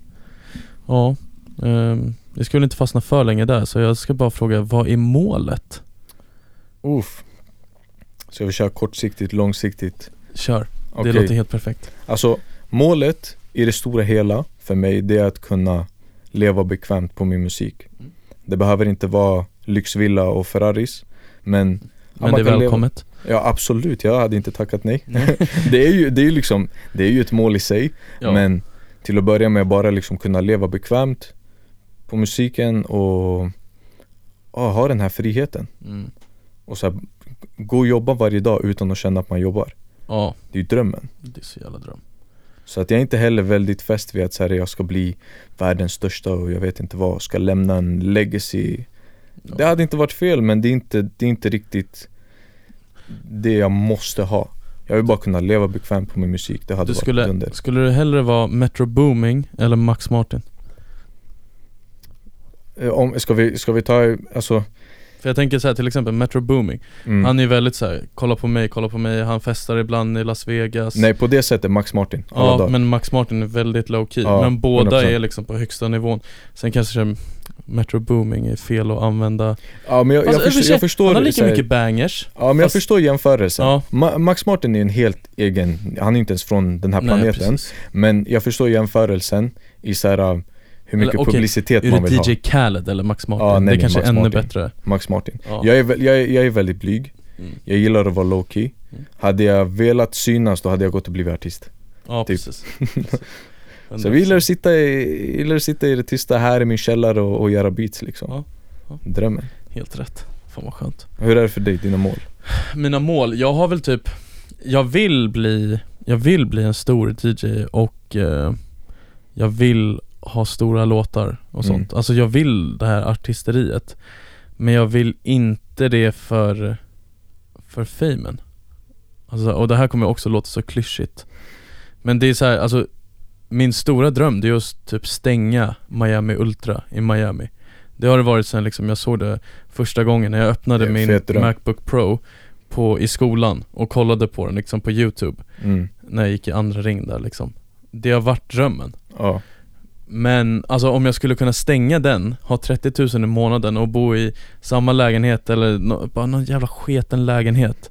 Ja, ehm, jag skulle inte fastna för länge där så jag ska bara fråga, vad är målet?
Uff. Så jag vill köra kortsiktigt, långsiktigt.
Kör, det låter helt perfekt
Alltså målet i det stora hela för mig det är att kunna leva bekvämt på min musik.
Mm.
Det behöver inte vara lyxvilla och Ferraris men
Men
man
det är
kan leva-
välkommet
Ja absolut, jag hade inte tackat nej. [LAUGHS] Det är ju, det är liksom, det är ju ett mål i sig
ja.
Men till att börja med bara liksom kunna leva bekvämt på musiken och ja, ha den här friheten.
mm.
Och så här, gå och jobba varje dag utan att känna att man jobbar.
ja,
Det är ju drömmen.
det är så jävla dröm
Så att jag är inte heller väldigt fäst vid att så här, jag ska bli världens största och jag vet inte vad, ska lämna en legacy.
ja.
Det hade inte varit fel men det är inte, det är inte riktigt det jag måste ha. Jag vill bara kunna leva bekvämt på min musik, det hade
Du
varit
skulle,
dunder.
skulle du hellre vara Metro Booming eller Max Martin?
Eh, Om, ska, vi, ska vi ta, alltså
För jag tänker så här, till exempel Metro Booming
mm.
Han är väldigt så här, kolla på mig, kolla på mig, han festar ibland i Las Vegas
Nej på det sättet Max Martin, alla
Ja
dagar.
men Max Martin är väldigt low key,
Ja,
men båda
100%.
är liksom på högsta nivån Sen kanske Metro Booming är fel att använda
Ja men jag, jag,
Alltså,
förstår, jag förstår
Han har lika
här-
mycket bangers
Ja men jag
fast-
förstår jämförelsen.
Ja.
Ma- Max Martin är en helt egen, han är inte ens från den här
Nej,
planeten.
precis.
men jag förstår jämförelsen i så här, uh, hur mycket
Eller, okej,
publicitet
Är
man
det
vill
DJ
ha.
Khaled eller Max Martin?
Ja, nej,
det kanske
Max
är ännu
Martin.
bättre
Max Martin.
ja.
Jag, är, jag, är, jag är väldigt blyg,
Mm.
jag gillar att vara low key.
Mm.
Hade jag velat synas då hade jag gått och blivit artist.
ja
typ.
precis [LAUGHS]
Så vi gillar att sitta i, gillar att sitta i det tysta här i min källare och, och göra beats liksom. Drömmen.
Helt rätt, fan vad skönt
Hur är det för dig, dina mål?
Mina mål, jag har väl typ Jag vill bli, jag vill bli en stor DJ och eh, Jag vill ha stora låtar och
Mm.
sånt Alltså jag vill det här artisteriet Men jag vill inte det för För famen Alltså, och det här kommer också låta så klyschigt Men det är så här, alltså Min stora dröm det är att typ stänga Miami Ultra i Miami Det har det varit sen liksom jag såg det första gången när jag öppnade min. Macbook Pro på, i skolan och kollade på den liksom på youtube
Mm.
när jag gick i andra ring där liksom Det har varit drömmen
Ja.
Men alltså om jag skulle kunna stänga den, ha 30 000 i månaden och bo i samma lägenhet eller nå- bara någon jävla sketen lägenhet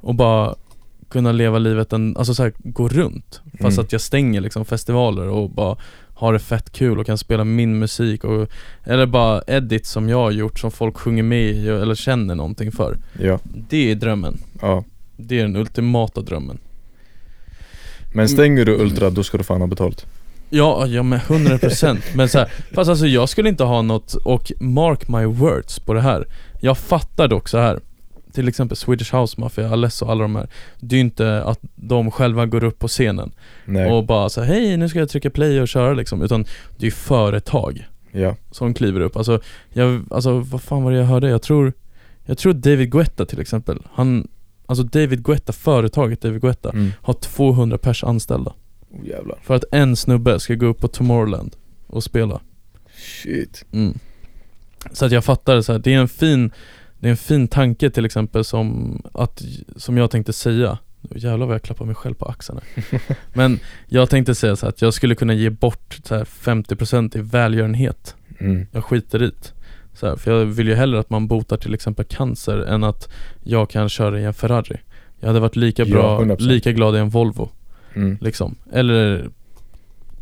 Och bara kunna leva livet, en, alltså så här, gå runt Fast
Mm.
att jag stänger liksom festivaler och bara har det fett kul och kan spela min musik och Eller bara edits som jag har gjort som folk sjunger med i eller känner någonting för
Ja,
Det är drömmen
ja.
Det är den ultimata drömmen
Men stänger du Ultra, då ska du fan ha betalt.
Ja, ja men 100% [LAUGHS] Men så här, fast alltså jag skulle inte ha något, och mark my words på det här Jag fattar dock så här Till exempel Swedish House Mafia, Alesso och alla de här Det är ju inte att de själva går upp på scenen
Nej.
och bara så här, hej nu ska jag trycka play och köra liksom Utan det är ju företag
Ja.
som kliver upp Alltså, jag, alltså vad fan var det jag hörde? Jag tror Jag tror David Guetta till exempel Han, alltså David Guetta, företaget David Guetta
Mm.
Har 200 pers anställda
Oh, jävlar.
För att en snubbe ska gå upp på Tomorrowland och spela
Shit.
mm. Så att jag fattar så här, det är en fin Det är en fin tanke till exempel som att, som jag tänkte säga Jävlar vad jag klappar mig själv på axeln här. [LAUGHS] Men jag tänkte säga så här, att jag skulle kunna ge bort så här 50% i välgörenhet
Mm.
Jag skiter i det så här, För jag vill ju hellre att man botar till exempel cancer än att jag kan köra i en Ferrari Jag hade varit lika
Ja,
bra,
100%.
lika glad i en Volvo
Mm.
liksom. Eller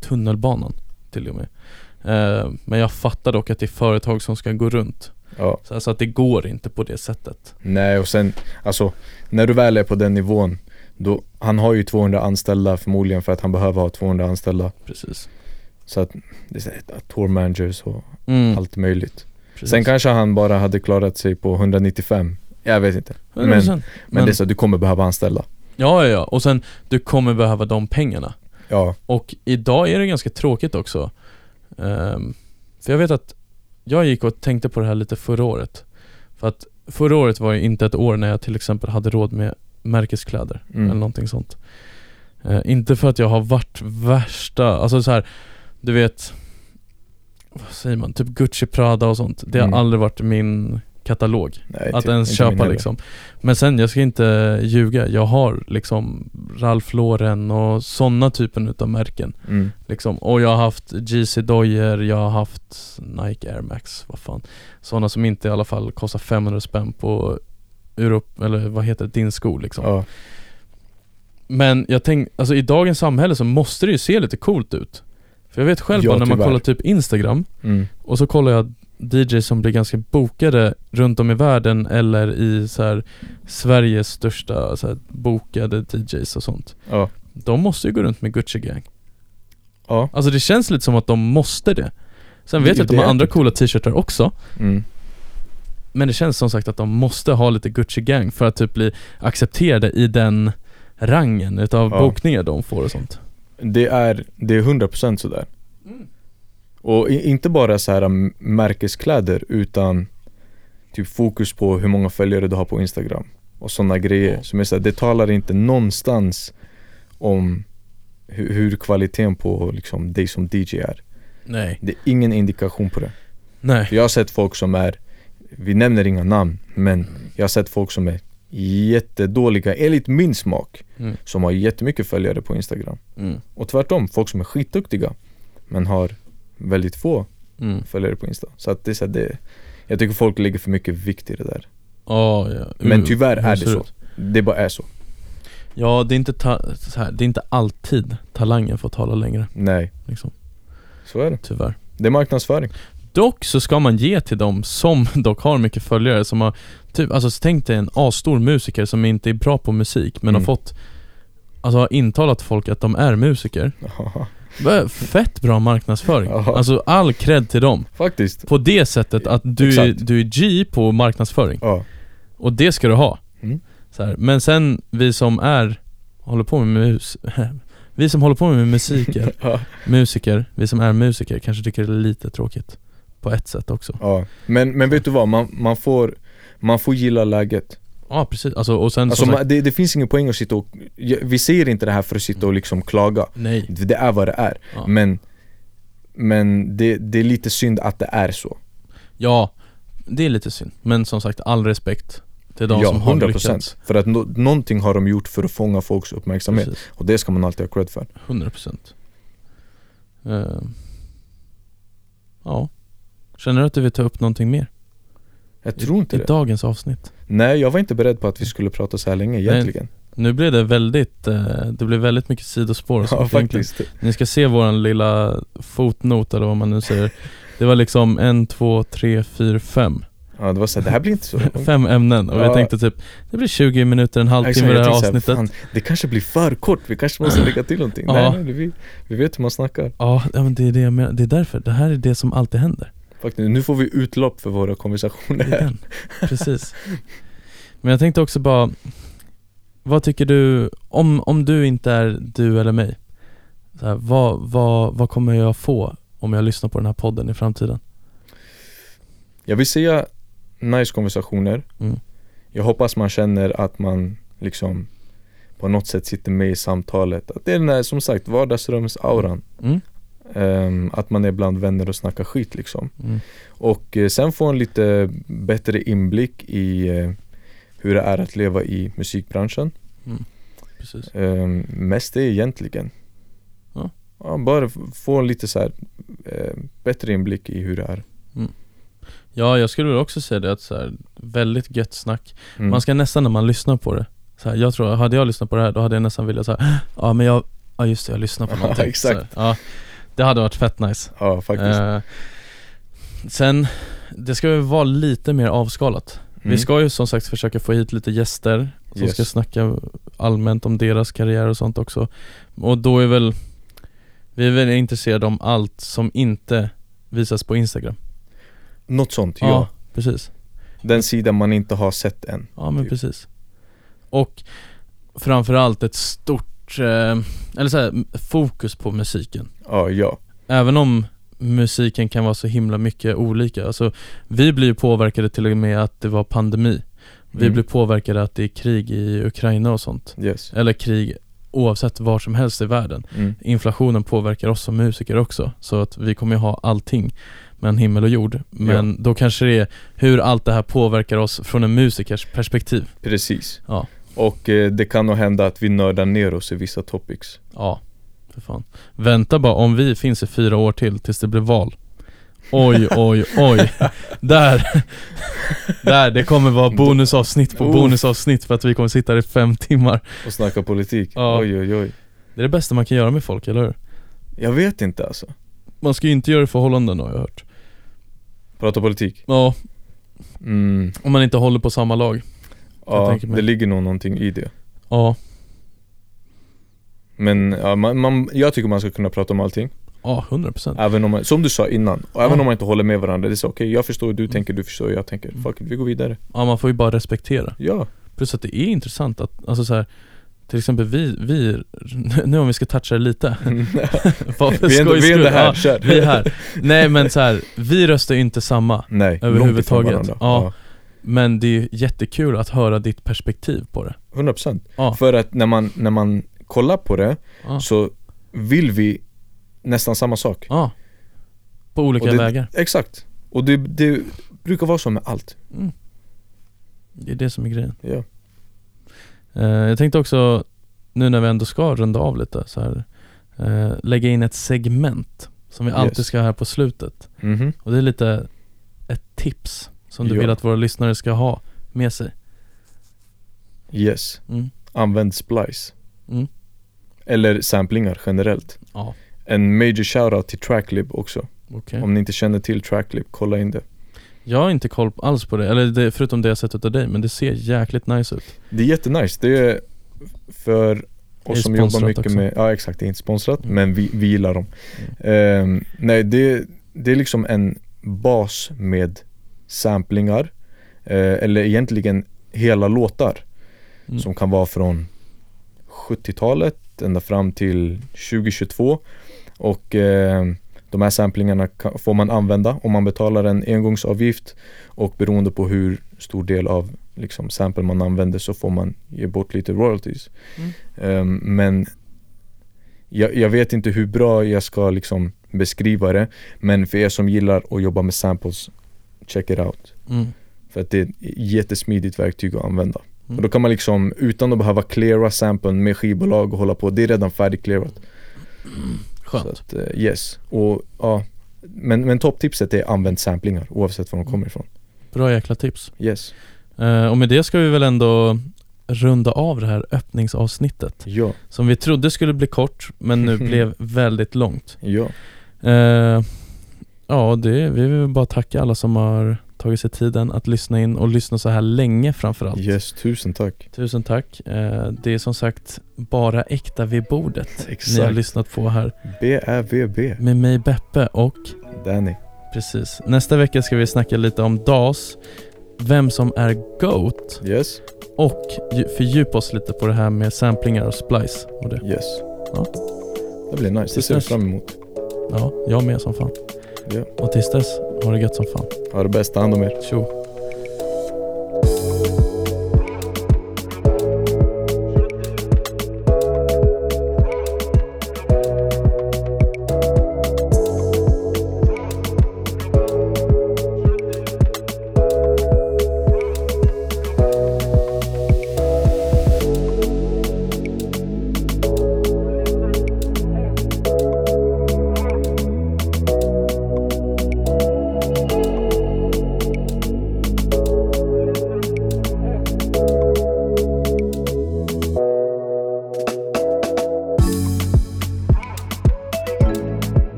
tunnelbanan till och med. Eh, Men jag fattar dock att det är företag som ska gå runt.
Ja.
så, så att det går inte på det sättet.
Nej och sen, alltså när du väl är på den nivån då, han har ju 200 anställda förmodligen för att han behöver ha 200 anställda.
Precis.
Så att, det är tour managers och
mm,
allt möjligt.
Precis.
Sen kanske han bara hade klarat sig på 195 Jag vet inte.
100%.
Men,
men,
men, det är så, du kommer behöva anställa
Ja ja ja, och sen du kommer behöva de pengarna
Ja,
Och idag är det ganska tråkigt också Ehm, För jag vet att Jag gick och tänkte på det här lite förra året För att förra året var ju inte ett år när jag till exempel hade råd med märkeskläder
Mm.
eller någonting sånt Eh, Inte för att jag har varit värsta, alltså så här, Du vet Vad säger man? Typ Gucci, Prada och sånt Det har
Mm.
aldrig varit min katalog.
Nej,
att
typ
ens köpa liksom. Men sen, jag ska inte ljuga, jag har liksom Ralph Lauren och sådana typen utav märken.
Mm.
liksom. Och jag har haft GC Dojer, jag har haft Nike Air Max, vad fan. Sådana som inte i alla fall kostar 500 spänn på Europa, eller vad heter det, din sko liksom.
Ja,
Men jag tänkte, alltså i dagens samhälle så måste det ju se lite coolt ut. För jag vet själv
Ja,
bara när man kollar typ Instagram
mm.
och så kollar jag DJs som blir ganska bokade runt om i världen eller i så här Sveriges största så här, bokade DJs och sånt.
Ja,
De måste ju gå runt med Gucci Gang.
Ja,
Alltså det känns lite som att de måste det. Sen
Det-
vet jag att de har andra coola t-shirtar också.
Mm.
Men det känns som sagt att de måste ha lite Gucci Gang för att typ bli accepterade i den rangen utav
Ja.
bokningar de får och sånt.
Det är, det är 100% sådär Och inte bara så här m- märkeskläder utan Typ fokus på hur många följare du har på Instagram Och sådana grejer som är så här, det talar inte någonstans om hur, hur kvaliteten på liksom dig som DJ är.
Nej.
Det är ingen indikation på det.
Nej.
För jag har sett folk som är, vi nämner inga namn, men jag har sett folk som är jättedåliga enligt min smak
Mm.
Som har jättemycket följare på Instagram.
Mm.
Och tvärtom, folk som är skitduktiga Men har väldigt få
Mm.
följare på Insta. Så att det är så det Jag tycker folk lägger för mycket vikt i det där.
Ja, ja.
Men
Uh,
tyvärr är det så? Det bara är så.
Ja, det är inte, ta- så här, det är inte alltid talangen får tala längre.
Nej,
liksom,
så är det.
Tyvärr.
Det är marknadsföring.
Dock så ska man ge till dem som [LAUGHS] dock har mycket följare som har typ, alltså tänk dig en asstor musiker som inte är bra på musik men
Mm.
har fått Alltså har intalat folk att de är musiker Fett bra marknadsföring
Ja.
Alltså all cred till dem
Faktiskt
På det sättet att du
Exakt.
du är G på marknadsföring
Ja,
Och det ska du ha
Mm.
så här. Men sen vi som är Håller på med mus [LAUGHS] Vi som håller på med musiker [LAUGHS]
ja,
Musiker, vi som är musiker kanske tycker det är lite tråkigt På ett sätt också
ja. Men, men vet du vad, man, man får Man får gilla läget
Ja precis, alltså och sen
Alltså man, det, det finns ingen poäng att sitta och Vi säger inte det här för att sitta och liksom klaga.
Nej.
Det är vad det är.
Ja.
Men Men det, det är lite synd att det är så.
Ja, det är lite synd. Men som sagt, all respekt till de
Ja,
som har
100%
lyckats
För att no, någonting har de gjort för att fånga folks uppmärksamhet.
Precis,
Och det ska man alltid ha cred för.
100% uh, Ja. Känner du att du vill ta upp någonting mer?
Jag tror inte
I
det
dagens avsnitt?
Nej jag var inte beredd på att vi skulle prata så här länge egentligen
Nu blev det väldigt, eh, det blev väldigt mycket sidospår
Ja faktiskt.
Ni ska se våran lilla fotnot eller vad man nu säger Det var liksom en, två, tre, fyra, fem
Ja det var så här, det här blir inte så [LAUGHS]
Fem ämnen och
Ja.
jag tänkte typ Det blir 20 minuter, en halvtimme
Exakt,
det här avsnittet
fan, det kanske blir för kort, vi kanske måste lägga till någonting. [LAUGHS]
Ja.
Nej, nej, vi, vi vet hur man snackar.
Ja, ja men det är det jag menar, det är därför, det här är det som alltid händer
Faktiskt, nu får vi utlopp för våra konversationer.
precis Men jag tänkte också bara Vad tycker du, om, om du inte är du eller mig så här, vad, vad, vad kommer jag få om jag lyssnar på den här podden i framtiden?
Jag vill säga nice konversationer.
Mm.
Jag hoppas man känner att man liksom på något sätt sitter med i samtalet. Att det är den här, som sagt, vardagsrumsauran.
Mm?
Ehm, att man är bland vänner och snackar skit liksom.
Mm.
Och eh, sen få en lite bättre inblick i eh, hur det är att leva i musikbranschen.
Precis
Ehm, mest det egentligen.
Ja.
Ja, bara få en lite så här eh, bättre inblick i hur det är.
Ja, jag skulle också säga det att så här, väldigt gött snack
Mm.
Man ska nästan när man lyssnar på det så här, Jag tror, hade jag lyssnat på det här då hade jag nästan velat säga [GASPS] Ja men jag, ja just det, jag lyssnar på
Ja,
någonting [LAUGHS]
exakt.
Så Ja, det hade varit fett nice
Ja, faktiskt.
Eh, Sen, det ska ju vara lite mer avskalat Vi
Mm.
ska ju som sagt försöka få hit lite gäster som
Yes.
ska snacka allmänt om deras karriär och sånt också Och då är väl Vi är väl intresserade om allt som inte visas på Instagram
Något sånt, ja.
precis
Den sidan man inte har sett än.
Ja men
Typ.
precis Och framförallt ett stort, eh, eller så här, fokus på musiken
Ja, ja.
Även om musiken kan vara så himla mycket olika, alltså vi blir påverkade till och med att det var pandemi Vi
Mm.
blir påverkade att det är krig i Ukraina och sånt
Yes.
Eller krig oavsett var som helst i världen
Mm.
Inflationen påverkar oss som musiker också, så att vi kommer ha allting mellan himmel och jord Men då kanske det är hur allt det här påverkar oss från en musikers perspektiv
Precis.
Ja.
Och eh, det kan nog hända att vi nördar ner oss i vissa topics.
Ja, för fan. Vänta bara om vi finns i fyra år till tills det blir val. Oj, oj, oj. [LAUGHS] Där, där, det kommer vara bonusavsnitt på bonusavsnitt för att vi kommer sitta här i fem timmar.
Och snacka politik.
Ja.
Oj, oj, oj.
Det är det bästa man kan göra med folk, eller hur?
Jag vet inte alltså.
Man ska ju inte göra det i förhållanden har jag hört.
Prata politik.
Ja,
Mm.
om man inte håller på samma lag.
Ja, det ligger nog någonting i det.
Ja,
Men ja, man, man, jag tycker man ska kunna prata om allting.
ja, 100 procent.
Även om man, som du sa innan, och även
Ja.
om man inte håller med varandra. Det är så okej, jag förstår hur du
Mm.
tänker, du förstår hur jag tänker.
Mm.
Fuck it, vi går vidare.
Ja, man får ju bara respektera.
Ja.
Plus att det är intressant att, alltså så här, till exempel vi, vi, [LAUGHS] nu om vi ska toucha det lite. [LAUGHS] För
vi är ändå,
skojs
vi är ändå
skull.
här,
Ja,
kör.
vi är här. Nej men så här, vi röstar ju inte samma
Nej, långt ifrån
Överhuvudtaget.
varandra.
Ja. Men det är jättekul att höra ditt perspektiv på det
Ja, 100%
Ja,
För att när man, när man kollar på det
ja,
så vill vi nästan samma sak.
ja. På olika
det-
vägar
Exakt. Och det, det brukar vara så med allt.
mm. Det är det som är grejen
Ja.
Eh, Jag tänkte också, nu när vi ändå ska runda av lite så här, eh, lägga in ett segment som vi alltid
Yes.
ska ha här på slutet
Mhm.
Och det är lite ett tips som du
Ja.
vill att våra lyssnare ska ha med sig
Yes.
mm.
Använd splice.
Mm.
Eller samplingar generellt.
Ja,
En major shoutout till Tracklib också.
okej
Om ni inte känner till Tracklib, kolla in det.
Jag har inte koll alls på det, eller det, förutom det jag sett utav dig, men det ser jäkligt nice ut
Det är jättenice. Det är för oss som jobbar mycket
också.
med, ja exakt, det är inte sponsrat
Mm.
men vi, vi gillar dem. Ehm, nej, det, det är liksom en bas med samplingar, eh, eller egentligen hela låtar
Mm.
som kan vara från 70-talet ända fram till 2022 och eh, de här samplingarna kan, får man använda om man betalar en engångsavgift och beroende på hur stor del av liksom, sample man använder så får man ge bort lite royalties.
Mm.
Ehm, men jag, jag vet inte hur bra jag ska liksom beskriva det men för er som gillar att jobba med samples, check it out.
mm.
För att det är ett jättesmidigt verktyg att använda.
Mm.
Och då kan man liksom, utan att behöva cleara samplen med skivbolag och hålla på, det är redan färdigclearat. [CLEARS THROAT] Så
Skönt
att, eh, yes. Och ja, men, men topptipset är använd samplingar oavsett var de kommer ifrån.
Bra jäkla tips
Yes.
Eh, Och med det ska vi väl ändå runda av det här öppningsavsnittet
Ja,
Som vi trodde skulle bli kort, men nu [LAUGHS] blev väldigt långt
ja.
eh, Ja, det, vi vill bara tacka alla som har tagit sig tiden att lyssna in och lyssna så här länge framförallt
Yes, tusen tack.
Tusen tack. Eh, Det är som sagt bara äkta vid bordet ni har
Exakt.
lyssnat på här
B-Ä-V-B.
med mig Beppe och
Danny.
precis. Nästa vecka ska vi snacka lite om DAS, vem som är GOAT
Yes,
och ju- fördjupa oss lite på det här med samplingar och splice och det.
yes.
Ja.
Det blir nice, det ser vi fram emot.
Ja, jag med som fan.
Ja.
Och tills dess, ha det gött som fan.
Ha det bäst, ta hand om er.
Tjo.